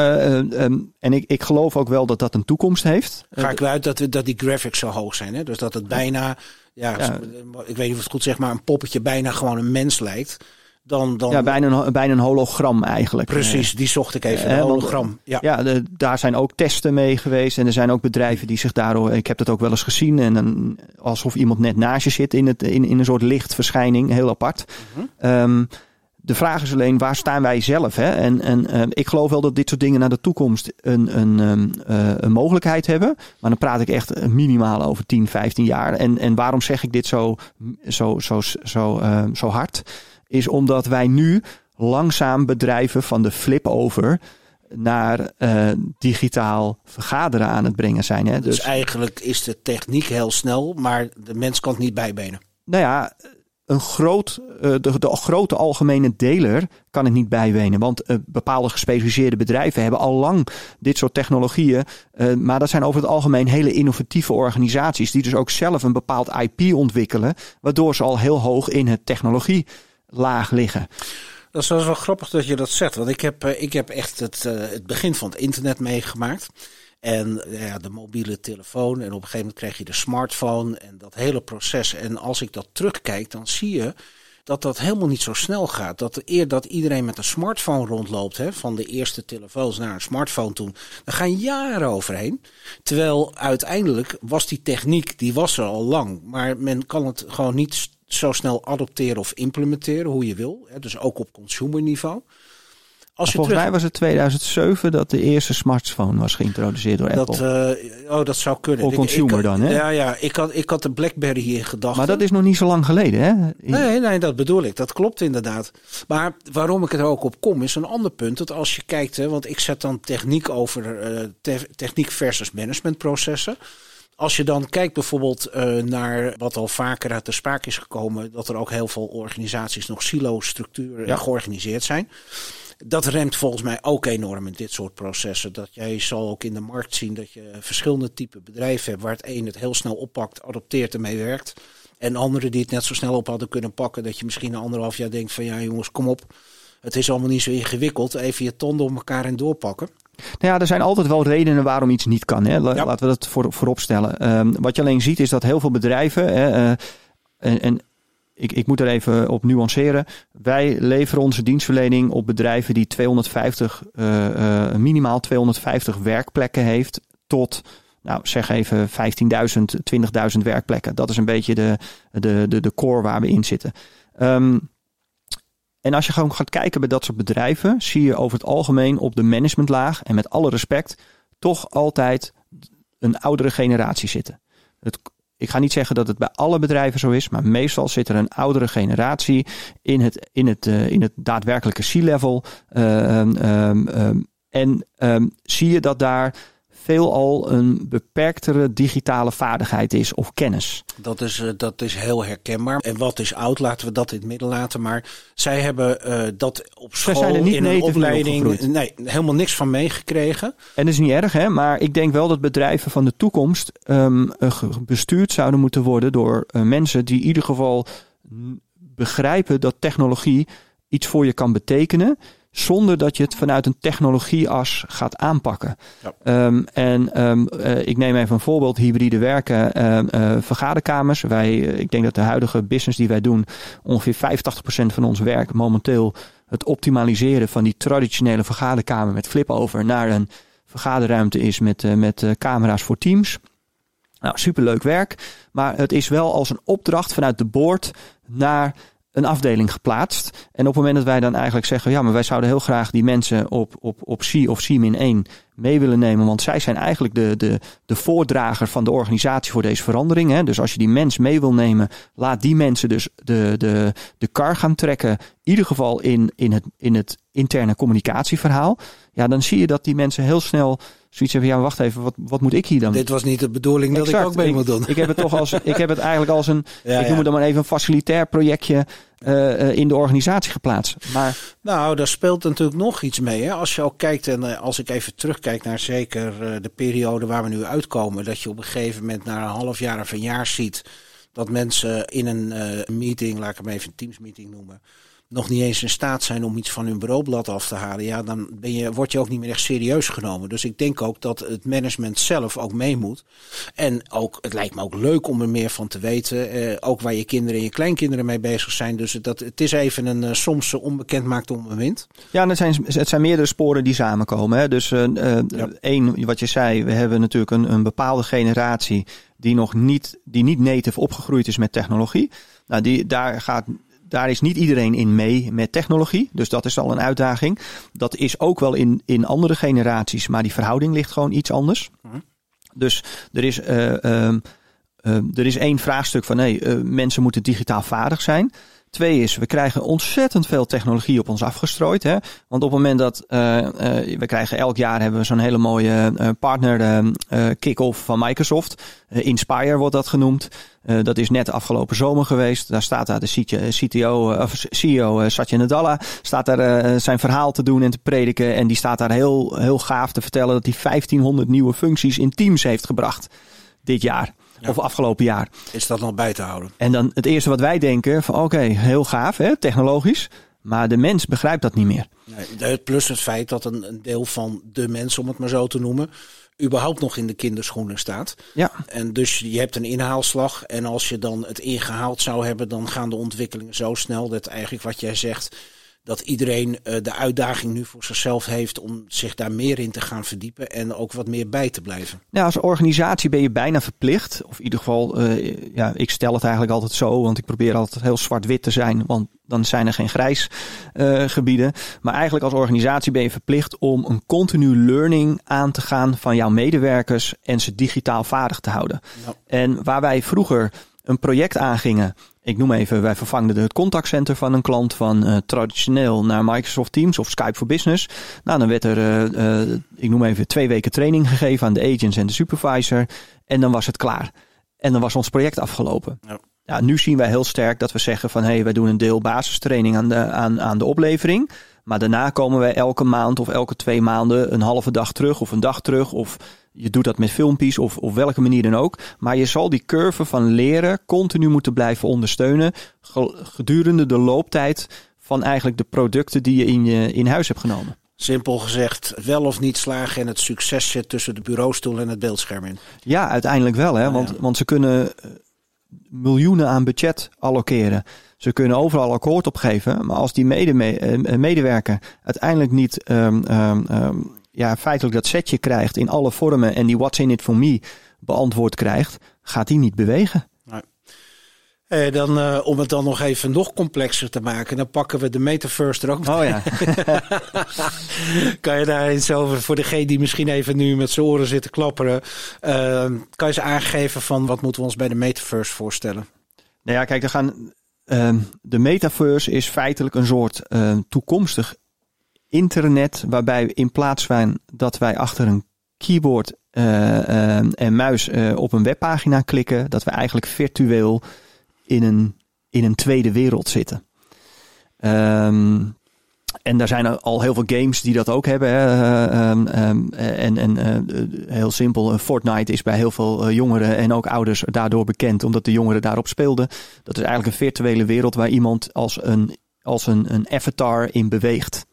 [SPEAKER 3] Uh, um, en ik, ik geloof ook wel dat dat een toekomst heeft.
[SPEAKER 2] Ga ik uit dat, dat die graphics zo hoog zijn. Hè? Dus dat het bijna, ja, ja, ik weet niet of het goed zeg, maar een poppetje bijna gewoon een mens lijkt. Dan, dan...
[SPEAKER 3] Ja, bijna een, bijna een hologram eigenlijk.
[SPEAKER 2] Precies, die zocht ik even, een hologram. Ja,
[SPEAKER 3] ja de, daar zijn ook testen mee geweest. En er zijn ook bedrijven die zich daardoor... Ik heb dat ook wel eens gezien. En alsof iemand net naast je zit in, het, in, in een soort lichtverschijning. Heel apart. Um, de vraag is alleen, waar staan wij zelf? Hè? En, en uh, ik geloof wel dat dit soort dingen naar de toekomst een, een, um, uh, een mogelijkheid hebben. Maar dan praat ik echt minimaal over 10, 15 jaar. En, en waarom zeg ik dit zo, zo, zo, zo, uh, zo hard? Is omdat wij nu langzaam bedrijven van de flip over naar uh, digitaal vergaderen aan het brengen zijn. Hè?
[SPEAKER 2] Dus, dus eigenlijk is de techniek heel snel, maar de mens kan het niet bijbenen.
[SPEAKER 3] Nou ja, een groot, uh, de, de, grote algemene deler kan het niet bijbenen. Want uh, bepaalde gespecialiseerde bedrijven hebben al lang dit soort technologieën. Uh, maar dat zijn over het algemeen hele innovatieve organisaties. Die dus ook zelf een bepaald IP ontwikkelen. Waardoor ze al heel hoog in het technologielaag liggen.
[SPEAKER 2] Dat is wel grappig dat je dat zegt. Want ik heb, ik heb echt het, het begin van het internet meegemaakt. En ja, de mobiele telefoon. En op een gegeven moment kreeg je de smartphone. En dat hele proces. En als ik dat terugkijk, dan zie je dat dat helemaal niet zo snel gaat. Dat eer dat iedereen met een smartphone rondloopt, hè, van de eerste telefoons naar een smartphone toen, daar gaan jaren overheen. Terwijl uiteindelijk was die techniek, die was er al lang. Maar men kan het gewoon niet zo snel adopteren of implementeren hoe je wil. Hè, dus ook op consumerniveau.
[SPEAKER 3] Als je volgens mij was het 2007 dat de eerste smartphone was geïntroduceerd door
[SPEAKER 2] dat,
[SPEAKER 3] Apple.
[SPEAKER 2] Uh, oh, dat zou kunnen.
[SPEAKER 3] Voor consumer dan, hè?
[SPEAKER 2] Ja, ja. Ik had, ik had de BlackBerry hier gedacht.
[SPEAKER 3] Maar dat is nog niet zo lang geleden, hè?
[SPEAKER 2] Nee, nee, dat bedoel ik. Dat klopt inderdaad. Maar waarom ik er ook op kom, is een ander punt. Dat als je kijkt, hè, want ik zet dan techniek over uh, te techniek versus managementprocessen. Als je dan kijkt bijvoorbeeld uh, naar wat al vaker uit de sprake is gekomen, dat er ook heel veel organisaties nog silo-structuren ja. georganiseerd zijn dat remt volgens mij ook enorm in dit soort processen. Dat jij zal ook in de markt zien dat je verschillende type bedrijven hebt waar het een het heel snel oppakt, adopteert en mee werkt. En anderen die het net zo snel op hadden kunnen pakken. Dat je misschien een anderhalf jaar denkt van ja jongens, kom op. Het is allemaal niet zo ingewikkeld. Even je tanden op elkaar en doorpakken.
[SPEAKER 3] Nou ja, er zijn altijd wel redenen waarom iets niet kan. Hè? Laten we dat voor, voorop stellen. Um, wat je alleen ziet is dat heel veel bedrijven. Hè, uh, en, en ik, ik moet er even op nuanceren. Wij leveren onze dienstverlening op bedrijven die 250, uh, uh, minimaal 250 werkplekken heeft tot nou, zeg even 15.000, 20.000 werkplekken. Dat is een beetje de, de, de, de core waar we in zitten. Um, en als je gewoon gaat kijken bij dat soort bedrijven, zie je over het algemeen op de managementlaag en met alle respect toch altijd een oudere generatie zitten. Het, ik ga niet zeggen dat het bij alle bedrijven zo is, maar meestal zit er een oudere generatie in het, in het, uh, in het daadwerkelijke C-level. Uh, um, um, en zie je dat daar veelal een beperktere digitale vaardigheid is of kennis.
[SPEAKER 2] Dat is, uh, dat is heel herkenbaar. En wat is oud, laten we dat in het midden laten. Maar zij hebben uh, dat op school in een opleiding nee, helemaal niks van meegekregen.
[SPEAKER 3] En dat is niet erg, hè? maar ik denk wel dat bedrijven van de toekomst um, bestuurd zouden moeten worden door uh, mensen die in ieder geval begrijpen dat technologie iets voor je kan betekenen zonder dat je het vanuit een technologieas gaat aanpakken. Ja. Um, en um, uh, ik neem even een voorbeeld, hybride werken, uh, uh, vergaderkamers. Wij, ik denk dat de huidige business die wij doen, ongeveer 85% van ons werk momenteel het optimaliseren van die traditionele vergaderkamer met flip-over naar een vergaderruimte is met, met camera's voor teams. Nou, superleuk werk, maar het is wel als een opdracht vanuit de board naar een afdeling geplaatst. En op het moment dat wij dan eigenlijk zeggen, ja, maar wij zouden heel graag die mensen op, op, op C of C-1 mee willen nemen. Want zij zijn eigenlijk de, de, de voordrager van de organisatie voor deze verandering. Hè. Dus als je die mens mee wil nemen, laat die mensen dus de, de, de kar gaan trekken. In ieder geval in, in, het, in het interne communicatieverhaal. Ja, dan zie je dat die mensen heel snel zoiets hebben. Ja, wacht even, wat, wat moet ik hier dan?
[SPEAKER 2] Dit was niet de bedoeling dat ik ook mee moet doen.
[SPEAKER 3] Ik, heb het toch als, ik heb het eigenlijk als een, ja, ik noem het dan maar even een facilitair projectje uh, in de organisatie geplaatst. Maar...
[SPEAKER 2] Nou, daar speelt natuurlijk nog iets mee. Hè? Als je ook kijkt, en uh, als ik even terugkijk naar zeker de periode waar we nu uitkomen, dat je op een gegeven moment na een half jaar of een jaar ziet dat mensen in een meeting, laat ik hem even een Teams meeting noemen, nog niet eens in staat zijn om iets van hun bureaublad af te halen, ja, dan ben je, word je ook niet meer echt serieus genomen. Dus ik denk ook dat het management zelf ook mee moet. En ook, het lijkt me ook leuk om er meer van te weten. Eh, ook waar je kinderen en je kleinkinderen mee bezig zijn. Dus dat, het is even een uh, soms onbekend maakt om een wind.
[SPEAKER 3] Ja, en het zijn, het zijn meerdere sporen die samenkomen. Hè? Dus uh, ja. één, wat je zei, we hebben natuurlijk een, een bepaalde generatie die nog niet, die niet native opgegroeid is met technologie. Nou, die, daar gaat daar is niet iedereen in mee met technologie. Dus dat is al een uitdaging. Dat is ook wel in, in andere generaties, maar die verhouding ligt gewoon iets anders. Mhm. Dus er is, uh, uh, uh, er is één vraagstuk van nee, uh, mensen moeten digitaal vaardig zijn. Twee is, we krijgen ontzettend veel technologie op ons afgestrooid. Hè? Want op het moment dat uh, uh, we krijgen elk jaar hebben we zo'n hele mooie uh, partner kick-off van Microsoft. Inspire wordt dat genoemd. dat is net afgelopen zomer geweest. Daar staat daar de CTO, CEO Satya Nadella staat daar zijn verhaal te doen en te prediken. En die staat daar heel, heel gaaf te vertellen dat hij 1500 nieuwe functies in Teams heeft gebracht dit jaar. Of afgelopen jaar.
[SPEAKER 2] Is dat nog bij te houden?
[SPEAKER 3] En dan het eerste wat wij denken van oké, heel gaaf, hè, technologisch. Maar de mens begrijpt dat niet meer.
[SPEAKER 2] Nee, plus het feit dat een, een deel van de mens, om het maar zo te noemen, überhaupt nog in de kinderschoenen staat.
[SPEAKER 3] Ja.
[SPEAKER 2] En dus je hebt een inhaalslag. En als je dan het ingehaald zou hebben, dan gaan de ontwikkelingen zo snel dat eigenlijk wat jij zegt dat iedereen uh, de uitdaging nu voor zichzelf heeft om zich daar meer in te gaan verdiepen en ook wat meer bij te blijven.
[SPEAKER 3] Ja, als organisatie ben je bijna verplicht, of in ieder geval, uh, ja, ik stel het eigenlijk altijd zo, want ik probeer altijd heel zwart-wit te zijn, want dan zijn er geen grijs uh, gebieden. Maar eigenlijk als organisatie ben je verplicht om een continu learning aan te gaan van jouw medewerkers en ze digitaal vaardig te houden. En waar wij vroeger een project aangingen ik noem even, wij vervangden het contactcenter van een klant van uh, traditioneel naar Microsoft Teams of Skype for Business. Nou, dan werd er, uh, uh, ik noem even, twee weken training gegeven aan de agents en de supervisor. En dan was het klaar. En dan was ons project afgelopen. Ja. ja nu zien wij heel sterk dat we zeggen van hé, hey, wij doen een deel basistraining aan de, aan, aan de oplevering. Maar daarna komen wij elke maand of elke twee maanden een halve dag terug of een dag terug. Of je doet dat met filmpjes of op welke manier dan ook. Maar je zal die curve van leren continu moeten blijven ondersteunen gedurende de looptijd van eigenlijk de producten die je in, je in huis hebt genomen.
[SPEAKER 2] Simpel gezegd, wel of niet slagen en het succes zit tussen de bureaustoel en het beeldscherm in.
[SPEAKER 3] Ja, uiteindelijk wel. Hè? Want, want ze kunnen eh, miljoenen aan budget allokeren. Ze kunnen overal akkoord opgeven. Maar als die eh, medewerker uiteindelijk niet um, um, ja, feitelijk dat setje krijgt in alle vormen en die what's in it for me beantwoord krijgt, gaat die niet bewegen.
[SPEAKER 2] Nee. Eh, dan, uh, om het dan nog even nog complexer te maken, dan pakken we de metaverse er ook
[SPEAKER 3] Oh ja.
[SPEAKER 2] kan je daar iets over, voor degene die misschien even nu met zijn oren zitten klapperen, uh, kan je ze aangeven van wat moeten we ons bij de metaverse voorstellen?
[SPEAKER 3] Nou ja, kijk, er gaan, uh, de metaverse is feitelijk een soort toekomstig internet, waarbij in plaats van dat wij achter een keyboard uh, uh, en muis uh, op een webpagina klikken, dat we eigenlijk virtueel in een, in een tweede wereld zitten. Um, en daar zijn al heel veel games die dat ook hebben. Hè. Um, um, en en heel simpel, Fortnite is bij heel veel jongeren en ook ouders daardoor bekend, omdat de jongeren daarop speelden. Dat is eigenlijk een virtuele wereld waar iemand als een, als een, een avatar in beweegt.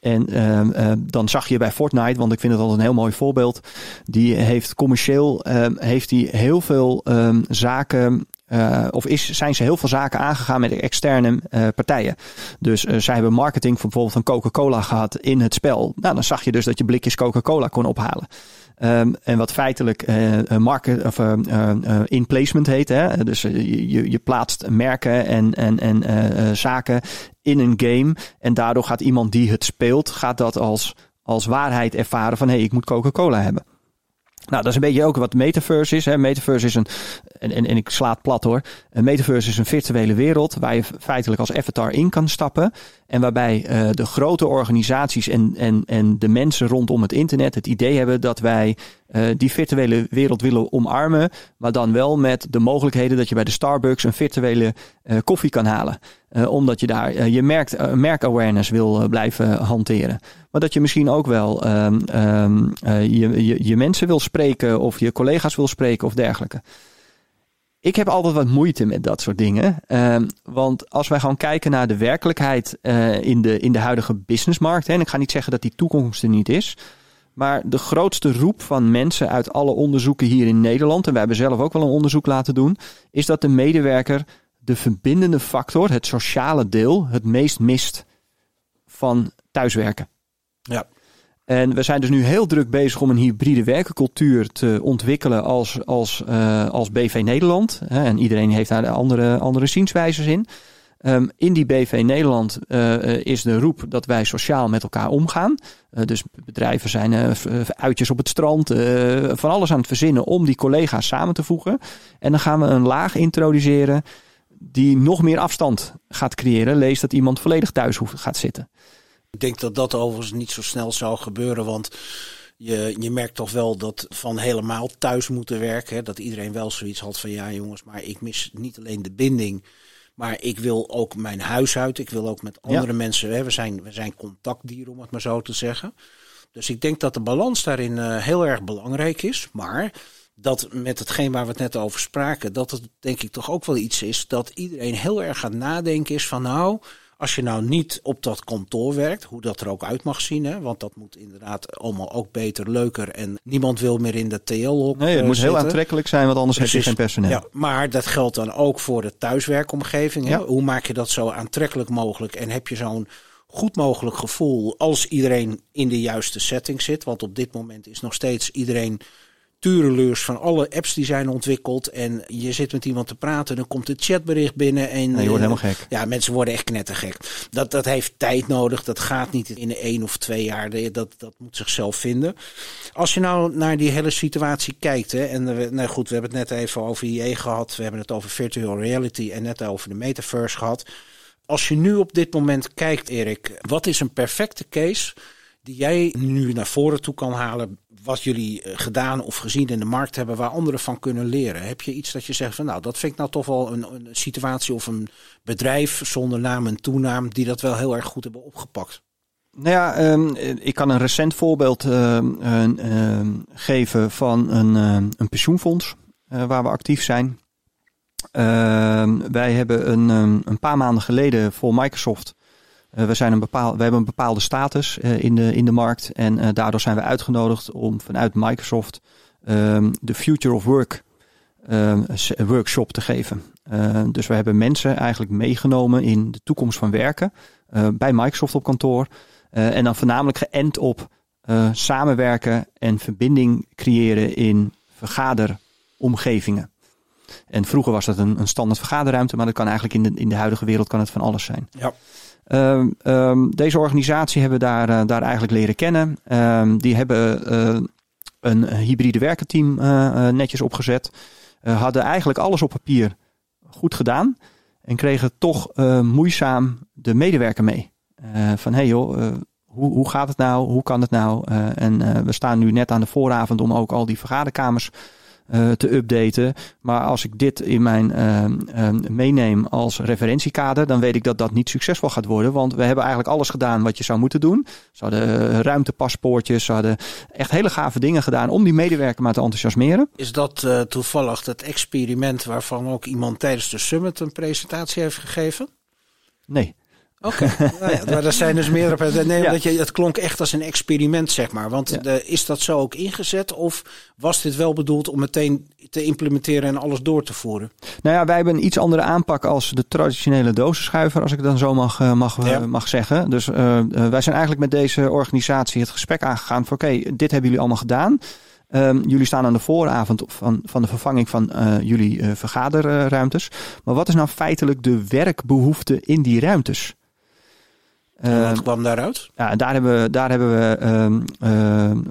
[SPEAKER 3] En uh, uh, dan zag je bij Fortnite, want ik vind het altijd een heel mooi voorbeeld. Die heeft commercieel uh, heeft die heel veel zaken uh, of is, zijn ze heel veel zaken aangegaan met externe uh, partijen. Dus uh, zij hebben marketing van bijvoorbeeld van Coca-Cola gehad in het spel. Nou, dan zag je dus dat je blikjes Coca-Cola kon ophalen. Um, en wat feitelijk market of in placement heet. Hè? Dus je, je, je plaatst merken en, en, en zaken in een game. En daardoor gaat iemand die het speelt, gaat dat als, als waarheid ervaren van hé, hey, ik moet Coca-Cola hebben. Nou, dat is een beetje ook wat metaverse is. Hè. Metaverse is een, en, en, en ik sla het plat hoor. Een metaverse is een virtuele wereld waar je feitelijk als avatar in kan stappen. En waarbij uh, de grote organisaties en, en, en de mensen rondom het internet het idee hebben dat wij uh, die virtuele wereld willen omarmen. Maar dan wel met de mogelijkheden dat je bij de Starbucks een virtuele uh, koffie kan halen. omdat je daar je merk, merkawareness wil blijven hanteren. Dat je misschien ook wel um, um, je, je, je mensen wil spreken of je collega's wil spreken of dergelijke. Ik heb altijd wat moeite met dat soort dingen. Um, want als wij gaan kijken naar de werkelijkheid uh, in, de, in de huidige businessmarkt. Hè, en ik ga niet zeggen dat die toekomst er niet is. Maar de grootste roep van mensen uit alle onderzoeken hier in Nederland. En wij hebben zelf ook wel een onderzoek laten doen. Is dat de medewerker de verbindende factor, het sociale deel, het meest mist van thuiswerken.
[SPEAKER 2] Ja.
[SPEAKER 3] En we zijn dus nu heel druk bezig om een hybride werkencultuur te ontwikkelen als, als, uh, als BV Nederland. En iedereen heeft daar andere, andere zienswijzes in. Um, in die BV Nederland uh, is de roep dat wij sociaal met elkaar omgaan. Uh, dus bedrijven zijn uitjes op het strand, van alles aan het verzinnen om die collega's samen te voegen. En dan gaan we een laag introduceren die nog meer afstand gaat creëren. Lees dat iemand volledig thuis hoeft, gaat zitten.
[SPEAKER 2] Ik denk dat dat overigens niet zo snel zou gebeuren, want je, je merkt toch wel dat van helemaal thuis moeten werken, hè, dat iedereen wel zoiets had van ja jongens, maar ik mis niet alleen de binding, maar ik wil ook mijn huis uit, ik wil ook met andere ja. mensen, hè, we, zijn, we zijn contactdieren om het maar zo te zeggen. Dus ik denk dat de balans daarin uh, heel erg belangrijk is, maar dat met hetgeen waar we het net over spraken, dat het denk ik toch ook wel iets is dat iedereen heel erg gaat nadenken is van nou, Als je nou niet op dat kantoor werkt, hoe dat er ook uit mag zien, hè, want dat moet inderdaad allemaal ook beter, leuker en niemand wil meer in de TL-hok.
[SPEAKER 3] Nee, het moet heel aantrekkelijk zijn, want anders heb je geen personeel. Ja,
[SPEAKER 2] maar dat geldt dan ook voor de thuiswerkomgeving. Hè? Hoe maak je dat zo aantrekkelijk mogelijk en heb je zo'n goed mogelijk gevoel als iedereen in de juiste setting zit? Want op dit moment is nog steeds iedereen tureleurs van alle apps die zijn ontwikkeld. En je zit met iemand te praten, dan komt het chatbericht binnen. En,
[SPEAKER 3] je wordt helemaal gek.
[SPEAKER 2] Ja, mensen worden echt knettergek. Dat, dat heeft tijd nodig. Dat gaat niet in één of twee jaar. Dat, dat moet zichzelf vinden. Als je nou naar die hele situatie kijkt. Hè, en we, nou goed, we hebben het net even over IE gehad. We hebben het over virtual reality en net over de metaverse gehad. Als je nu op dit moment kijkt, Erik, wat is een perfecte case die jij nu naar voren toe kan halen wat jullie eh, gedaan of gezien in de markt hebben waar anderen van kunnen leren? Heb je iets dat je zegt van nou, dat vind ik nou toch wel een, situatie of een bedrijf zonder naam en toenaam die dat wel heel erg goed hebben opgepakt?
[SPEAKER 3] Nou ja, ehm, ik kan een recent voorbeeld ehm, ehm, geven van een, een pensioenfonds uh, waar we actief zijn. wij hebben een, een paar maanden geleden voor Microsoft we, zijn een bepaal, we hebben een bepaalde status uh, in, de, in de markt. En uh, daardoor zijn we uitgenodigd om vanuit Microsoft um, de Future of Work um, workshop te geven. dus we hebben mensen eigenlijk meegenomen in de toekomst van werken bij Microsoft op kantoor. en dan voornamelijk geënt op samenwerken en verbinding creëren in vergaderomgevingen. En vroeger was dat een, een standaard vergaderruimte, maar dat kan eigenlijk in de, in de huidige wereld kan het van alles zijn.
[SPEAKER 2] Ja.
[SPEAKER 3] Um, um, deze organisatie hebben we daar, uh, daar eigenlijk leren kennen. Um, die hebben uh, een hybride werkenteam uh, netjes opgezet. hadden eigenlijk alles op papier goed gedaan. En kregen toch moeizaam de medewerker mee. van hey joh, hoe, hoe gaat het nou? Hoe kan het nou? en we staan nu net aan de vooravond om ook al die vergaderkamers uh, te updaten. Maar als ik dit in mijn uh, uh, meeneem als referentiekader, dan weet ik dat dat niet succesvol gaat worden. Want we hebben eigenlijk alles gedaan wat je zou moeten doen. Ze hadden ruimtepaspoortjes, ze hadden echt hele gave dingen gedaan om die medewerker maar te enthousiasmeren.
[SPEAKER 2] Is dat toevallig het experiment waarvan ook iemand tijdens de summit een presentatie heeft gegeven?
[SPEAKER 3] Nee.
[SPEAKER 2] Oké, okay. nou ja, maar er zijn dus meerdere. Nee, ja. je, het klonk echt als een experiment, zeg maar. Want ja. de, is dat zo ook ingezet? Of was dit wel bedoeld om meteen te implementeren en alles door te voeren?
[SPEAKER 3] Nou ja, wij hebben een iets andere aanpak als de traditionele dozenschuiver, als ik dan zo mag, eh, mag, ja. mag zeggen. Dus uh, wij zijn eigenlijk met deze organisatie het gesprek aangegaan van oké, okay, dit hebben jullie allemaal gedaan. Um, jullie staan aan de vooravond van, van de vervanging van uh, jullie uh, vergaderruimtes. Maar wat is nou feitelijk de werkbehoefte in die ruimtes?
[SPEAKER 2] En wat kwam daaruit?
[SPEAKER 3] Ja, daar hebben we, daar hebben we um, uh,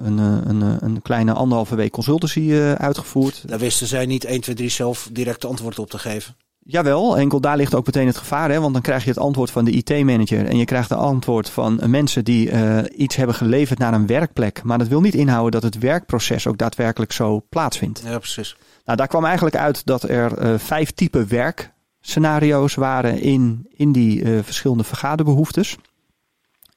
[SPEAKER 3] een, een, een, kleine anderhalve week consultancy uh, uitgevoerd.
[SPEAKER 2] Daar wisten zij niet 1, 2, 3 zelf direct antwoord op te geven.
[SPEAKER 3] Jawel, enkel daar ligt ook meteen het gevaar. Hè? Want dan krijg je het antwoord van de IT-manager. En je krijgt het antwoord van mensen die uh, iets hebben geleverd naar een werkplek. Maar dat wil niet inhouden dat het werkproces ook daadwerkelijk zo plaatsvindt.
[SPEAKER 2] Ja, precies.
[SPEAKER 3] Nou, daar kwam eigenlijk uit dat er vijf typen werkscenario's waren in, in die verschillende vergaderbehoeftes.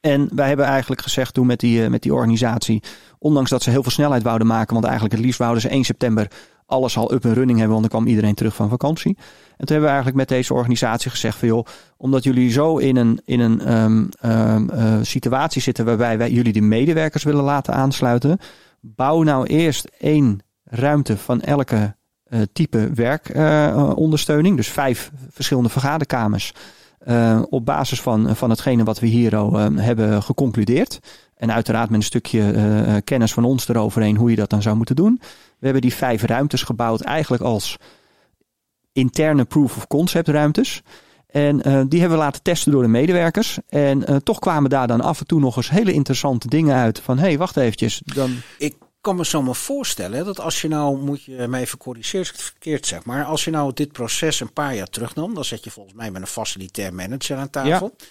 [SPEAKER 3] En wij hebben eigenlijk gezegd toen met die, met die organisatie, ondanks dat ze heel veel snelheid wouden maken, want eigenlijk het liefst wouden ze 1 september alles al up en running hebben, want dan kwam iedereen terug van vakantie. En toen hebben we eigenlijk met deze organisatie gezegd van joh, omdat jullie zo in een, in een um, um, uh, situatie zitten waarbij wij jullie de medewerkers willen laten aansluiten, bouw nou eerst één ruimte van elke uh, type werkondersteuning, dus vijf verschillende vergaderkamers. Uh, op basis van, van hetgene wat we hier al uh, hebben geconcludeerd. En uiteraard met een stukje uh, kennis van ons eroverheen hoe je dat dan zou moeten doen. We hebben die vijf ruimtes gebouwd eigenlijk als interne proof of concept ruimtes. En die hebben we laten testen door de medewerkers. En toch kwamen daar dan af en toe nog eens hele interessante dingen uit. Van hé, hey, wacht eventjes. Dan...
[SPEAKER 2] Ik kan me zo maar voorstellen dat als je nou, moet je mij even corrigeren als ik het verkeerd zeg, maar als je nou dit proces een paar jaar terugnam, dan zet je volgens mij met een facilitair manager aan tafel.
[SPEAKER 3] Ja,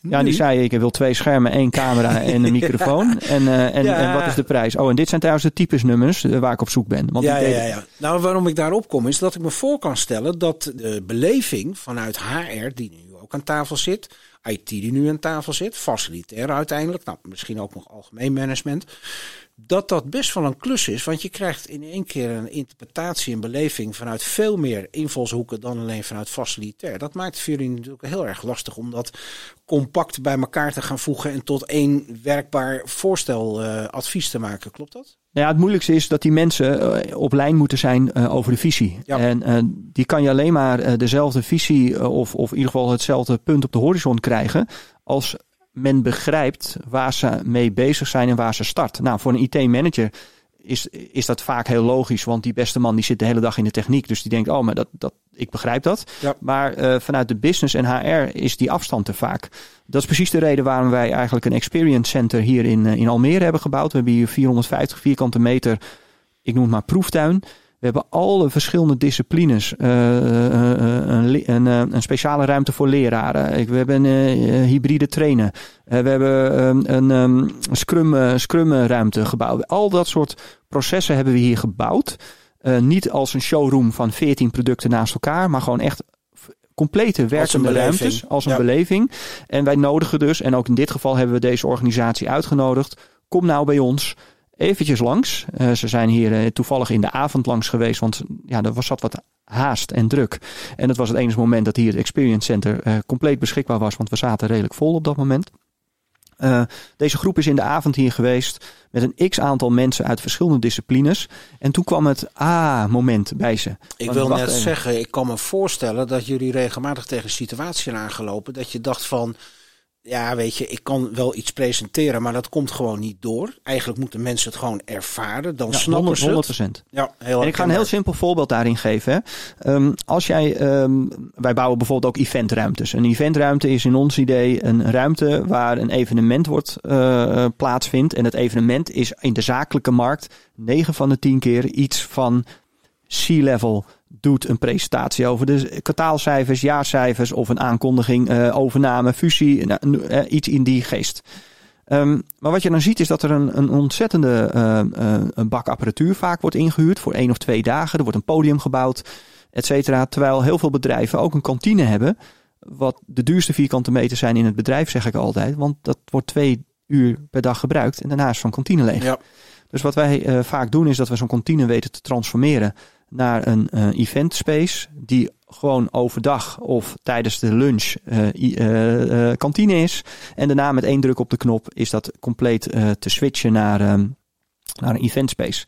[SPEAKER 3] nu... ja die zei ik wil twee schermen, één camera en een microfoon. En, uh, en, ja. en wat is de prijs? Oh, en dit zijn trouwens de typesnummers waar ik op zoek ben.
[SPEAKER 2] Want ja, ja, ja, ja. Nou, waarom ik daarop kom is dat ik me voor kan stellen dat de beleving vanuit HR, die nu ook aan tafel zit, IT die nu aan tafel zit, facilitair uiteindelijk, nou, misschien ook nog algemeen management dat dat best wel een klus is. Want je krijgt in één keer een interpretatie en beleving vanuit veel meer invalshoeken dan alleen vanuit facilitair. Dat maakt het voor jullie natuurlijk heel erg lastig om dat compact bij elkaar te gaan voegen en tot één werkbaar voorstel uh, advies te maken. Klopt dat?
[SPEAKER 3] Nou ja, het moeilijkste is dat die mensen uh, op lijn moeten zijn uh, over de visie. Ja. En die kan je alleen maar dezelfde visie of, of in ieder geval hetzelfde punt op de horizon krijgen als men begrijpt waar ze mee bezig zijn en waar ze start. Nou, voor een IT-manager is, is dat vaak heel logisch, want die beste man die zit de hele dag in de techniek. Dus die denkt, oh, maar dat, dat, ik begrijp dat. Ja. Maar uh, vanuit de business en HR is die afstand te vaak. Dat is precies de reden waarom wij eigenlijk een experience center hier in, uh, in Almere hebben gebouwd. We hebben hier 450 vierkante meter, ik noem het maar proeftuin. We hebben alle verschillende disciplines. Uh, een, een, een, speciale ruimte voor leraren. We hebben een hybride trainen. we hebben een, een scrum, scrum ruimte gebouwd. Al dat soort processen hebben we hier gebouwd. niet als een showroom van 14 producten naast elkaar, maar gewoon echt complete werkende ruimtes als een beleving. En wij nodigen dus, en ook in dit geval hebben we deze organisatie uitgenodigd. Kom nou bij ons eventjes langs. Uh, ze zijn hier uh, toevallig in de avond langs geweest, want ja, er was zat wat haast en druk. En het was het enige moment dat hier het Experience Center uh, compleet beschikbaar was, want we zaten redelijk vol op dat moment. deze groep is in de avond hier geweest met een x aantal mensen uit verschillende disciplines. En toen kwam het A-moment bij ze.
[SPEAKER 2] Ik wil net zeggen, ik kan me voorstellen dat jullie regelmatig tegen situaties aangelopen. Dat je dacht van, ja, weet je, ik kan wel iets presenteren, maar dat komt gewoon niet door. Eigenlijk moeten mensen het gewoon ervaren, dan ja, snappen 100,
[SPEAKER 3] ze het. Ja, heel en ik ga een heel simpel voorbeeld daarin geven. Um, als jij, um, wij bouwen bijvoorbeeld ook eventruimtes. Een eventruimte is in ons idee een ruimte waar een evenement wordt uh, plaatsvindt. En het evenement is in de zakelijke markt 9 van de 10 keer iets van C-level doet een presentatie over de kwartaalcijfers, jaarcijfers of een aankondiging, uh, overname, fusie, uh, iets in die geest. Um, maar wat je dan ziet is dat er een, een ontzettende uh, een bak apparatuur vaak wordt ingehuurd voor één of twee dagen. Er wordt een podium gebouwd, et cetera. Terwijl heel veel bedrijven ook een kantine hebben, wat de duurste vierkante meter zijn in het bedrijf, zeg ik altijd. Want dat wordt twee uur per dag gebruikt en daarna is van kantine leeg. Ja. Dus wat wij vaak doen is dat we zo'n kantine weten te transformeren naar een uh, event space die gewoon overdag of tijdens de lunch uh, kantine is. En daarna met één druk op de knop is dat compleet te switchen naar, um, naar een event space.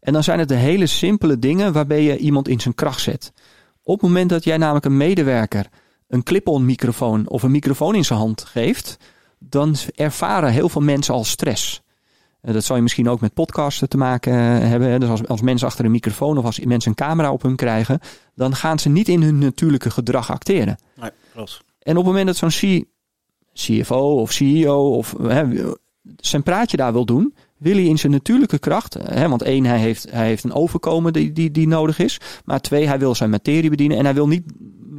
[SPEAKER 3] En dan zijn het de hele simpele dingen waarbij je iemand in zijn kracht zet. Op het moment dat jij namelijk een medewerker een clip-on microfoon of een microfoon in zijn hand geeft, dan ervaren heel veel mensen al stress. Eh, dat zal je misschien ook met podcasten te maken eh, hebben. Dus als, als mensen achter een microfoon of als mensen een camera op hun krijgen, dan gaan ze niet in hun natuurlijke gedrag acteren. Nee, klopt. En op het moment dat zo'n CFO of CEO of hè, zijn praatje daar wil doen, wil hij in zijn natuurlijke kracht. Hè, want één, hij heeft, hij heeft een overkomen die, die, die nodig is. Maar twee, hij wil zijn materie bedienen. En hij wil niet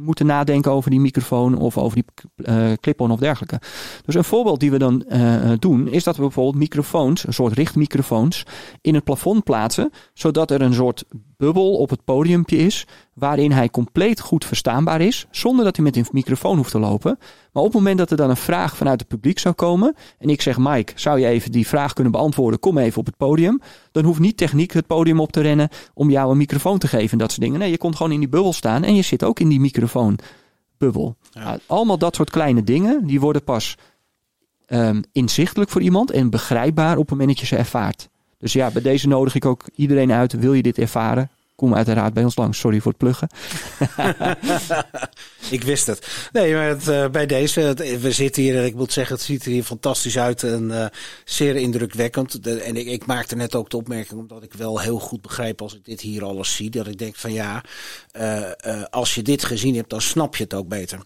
[SPEAKER 3] moeten nadenken over die microfoon of over die uh, clip-on of dergelijke. Dus een voorbeeld die we dan uh, doen, is dat we bijvoorbeeld microfoons, een soort richtmicrofoons, in het plafond plaatsen, zodat er een soort bubbel op het podiumpje is, waarin hij compleet goed verstaanbaar is, zonder dat hij met een microfoon hoeft te lopen. Maar op het moment dat er dan een vraag vanuit het publiek zou komen, en ik zeg Mike, zou je even die vraag kunnen beantwoorden, kom even op het podium, dan hoeft niet techniek het podium op te rennen om jou een microfoon te geven en dat soort dingen. Nee, je komt gewoon in die bubbel staan en je zit ook in die microfoonbubbel. Ja. allemaal dat soort kleine dingen, die worden pas um, inzichtelijk voor iemand en begrijpbaar op het moment dat je ze ervaart. Dus ja, bij deze nodig ik ook iedereen uit. Wil je dit ervaren? Kom uiteraard bij ons langs. Sorry voor het pluggen.
[SPEAKER 2] ik wist het. Nee, maar het, uh, bij deze, we zitten hier, ik moet zeggen, het ziet er hier fantastisch uit en uh, zeer indrukwekkend. De, en ik, ik maakte net ook de opmerking, omdat ik wel heel goed begrijp als ik dit hier alles zie, dat ik denk van ja, uh, als je dit gezien hebt, dan snap je het ook beter.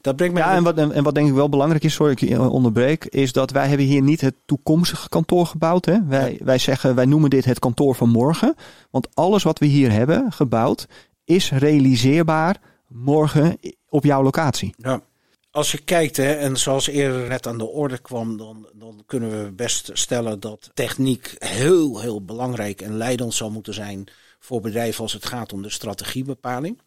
[SPEAKER 3] Dat brengt mij ja, en wat, en wat denk ik wel belangrijk is, sorry ik onderbreek, is dat wij hebben hier niet het toekomstige kantoor gebouwd. Hè? Wij, wij zeggen, wij noemen dit het kantoor van morgen. Want alles wat we hier hebben gebouwd, is realiseerbaar morgen op jouw locatie.
[SPEAKER 2] Ja. Als je kijkt, hè, en zoals eerder net aan de orde kwam, dan, dan kunnen we best stellen dat techniek heel, heel belangrijk en leidend zal moeten zijn voor bedrijven als het gaat om de strategiebepaling.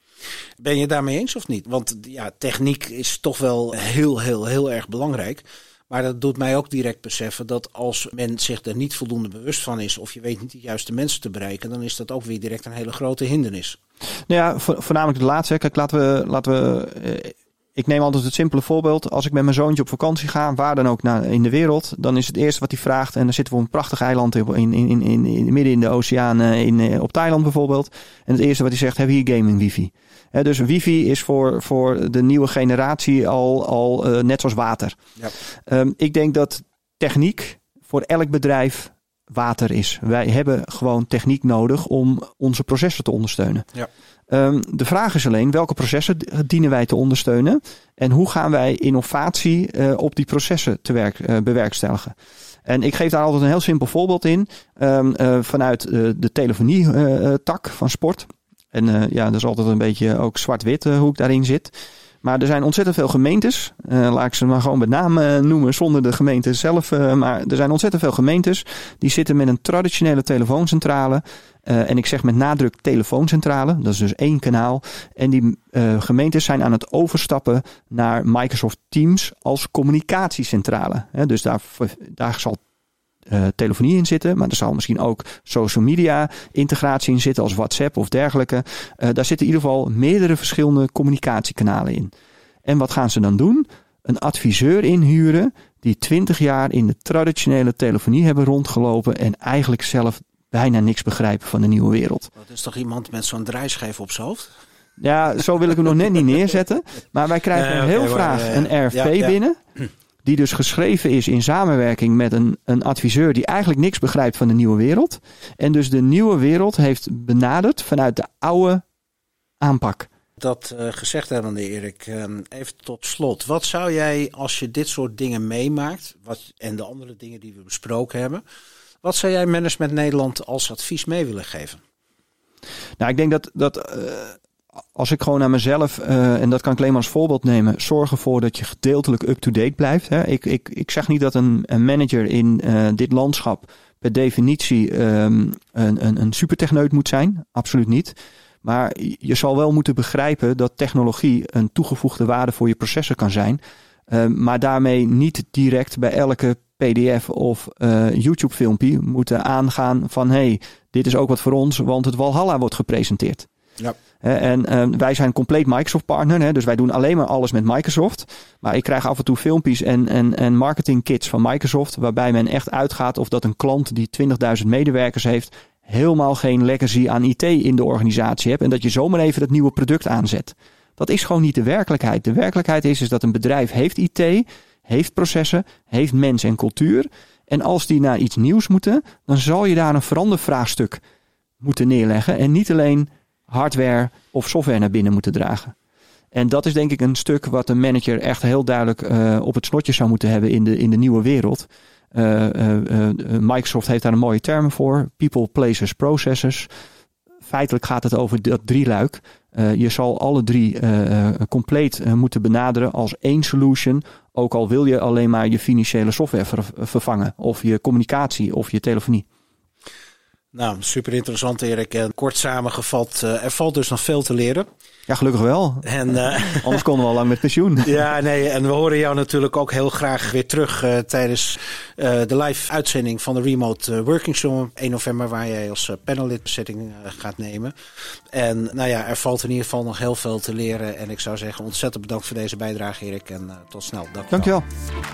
[SPEAKER 2] Ben je daarmee eens of niet? Want ja, techniek is toch wel heel, heel, heel erg belangrijk. Maar dat doet mij ook direct beseffen dat als men zich er niet voldoende bewust van is, of je weet niet de juiste mensen te bereiken, dan is dat ook weer direct een hele grote hindernis.
[SPEAKER 3] Nou ja, voornamelijk de laatste. Kijk, laten we, laten we eh, ik neem altijd het simpele voorbeeld. Als ik met mijn zoontje op vakantie ga, waar dan ook naar, in de wereld, dan is het eerste wat hij vraagt. En dan zitten we op een prachtig eiland in, in, in, in, midden in de oceaan, eh, in, eh, op Thailand bijvoorbeeld. En het eerste wat hij zegt, hebben hier gaming wifi? He, dus wifi is voor, voor de nieuwe generatie al, al uh, net zoals water. Ja. Um, ik denk dat techniek voor elk bedrijf water is. Wij hebben gewoon techniek nodig om onze processen te ondersteunen. Ja. Um, de vraag is alleen welke processen dienen wij te ondersteunen en hoe gaan wij innovatie uh, op die processen te werk, uh, bewerkstelligen. En ik geef daar altijd een heel simpel voorbeeld in um, uh, vanuit de telefonie-tak van sport. En ja, dat is altijd een beetje ook zwart-wit hoe ik daarin zit. Maar er zijn ontzettend veel gemeentes. Uh, laat ik ze maar gewoon met naam noemen, zonder de gemeente zelf. Maar er zijn ontzettend veel gemeentes die zitten met een traditionele telefooncentrale. en ik zeg met nadruk telefooncentrale, dat is dus één kanaal. En die gemeentes zijn aan het overstappen naar Microsoft Teams als communicatiecentrale. dus daar, daar zal uh, telefonie in zitten, maar er zal misschien ook social media integratie in zitten als WhatsApp of dergelijke. Uh, daar zitten in ieder geval meerdere verschillende communicatiekanalen in. En wat gaan ze dan doen? Een adviseur inhuren die 20 jaar in de traditionele telefonie hebben rondgelopen en eigenlijk zelf bijna niks begrijpen van de nieuwe wereld.
[SPEAKER 2] Dat is toch iemand met zo'n draaischijf op zijn hoofd?
[SPEAKER 3] Ja, zo wil ik hem nog net niet neerzetten. Maar wij krijgen uh, heel graag een RFP ja, ja. binnen die dus geschreven is in samenwerking met een, een adviseur die eigenlijk niks begrijpt van de nieuwe wereld. En dus de nieuwe wereld heeft benaderd vanuit de oude aanpak.
[SPEAKER 2] Dat uh, gezegd hebbende, Erik, uh, even tot slot. Wat zou jij, als je dit soort dingen meemaakt, wat, en de andere dingen die we besproken hebben, wat zou jij Management Nederland als advies mee willen geven?
[SPEAKER 3] Nou, ik denk dat, dat uh, als ik gewoon naar mezelf, uh, en dat kan ik alleen maar als voorbeeld nemen, zorg ervoor dat je gedeeltelijk up-to-date blijft. Hè. Ik, ik, ik zeg niet dat een, een manager in uh, dit landschap per definitie um, een, een, een supertechneut moet zijn. Absoluut niet. Maar je zal wel moeten begrijpen dat technologie een toegevoegde waarde voor je processen kan zijn. Uh, maar daarmee niet direct bij elke PDF of uh, YouTube filmpje moeten aangaan van hey, dit is ook wat voor ons, want het Walhalla wordt gepresenteerd. Ja. En uh, wij zijn compleet Microsoft partner, dus wij doen alleen maar alles met Microsoft. Maar ik krijg af en toe filmpjes en, en, en marketing kits van Microsoft, waarbij men echt uitgaat of dat een klant die 20.000 medewerkers heeft, helemaal geen legacy aan IT in de organisatie hebt en dat je zomaar even dat nieuwe product aanzet. Dat is gewoon niet de werkelijkheid. De werkelijkheid is, is dat een bedrijf heeft IT, heeft processen, heeft mens en cultuur. En als die naar iets nieuws moeten, dan zal je daar een verandervraagstuk moeten neerleggen. En niet alleen hardware of software naar binnen moeten dragen. En dat is denk ik een stuk wat een manager echt heel duidelijk uh, op het snotje zou moeten hebben in de, in de nieuwe wereld. Uh, uh, Microsoft heeft daar een mooie term voor. People, places, processes. Feitelijk gaat het over dat drieluik. je zal alle drie compleet moeten benaderen als één solution. Ook al wil je alleen maar je financiële software ver vervangen. Of je communicatie of je telefonie.
[SPEAKER 2] Nou, super interessant Erik. En kort samengevat, uh, er valt dus nog veel te leren.
[SPEAKER 3] Ja, gelukkig wel. En, uh, Anders konden we al lang met pensioen.
[SPEAKER 2] Ja, nee, en we horen jou natuurlijk ook heel graag weer terug uh, tijdens de live uitzending van de Remote Working Show 1 november, waar jij als panelid bezetting gaat nemen. En nou ja, er valt in ieder geval nog heel veel te leren. En ik zou zeggen, ontzettend bedankt voor deze bijdrage Erik. En tot snel. Dank
[SPEAKER 3] Dankjewel.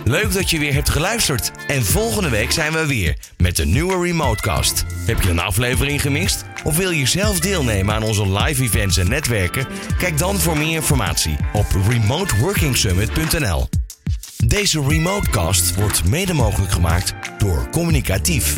[SPEAKER 1] Leuk dat je weer hebt geluisterd. En volgende week zijn we weer met een nieuwe Remotecast. Heb je een aflevering gemist? Of wil je zelf deelnemen aan onze live events en netwerken? Kijk dan voor meer informatie op remoteworkingsummit.nl. Deze Remotecast wordt mede mogelijk gemaakt door Communicatief.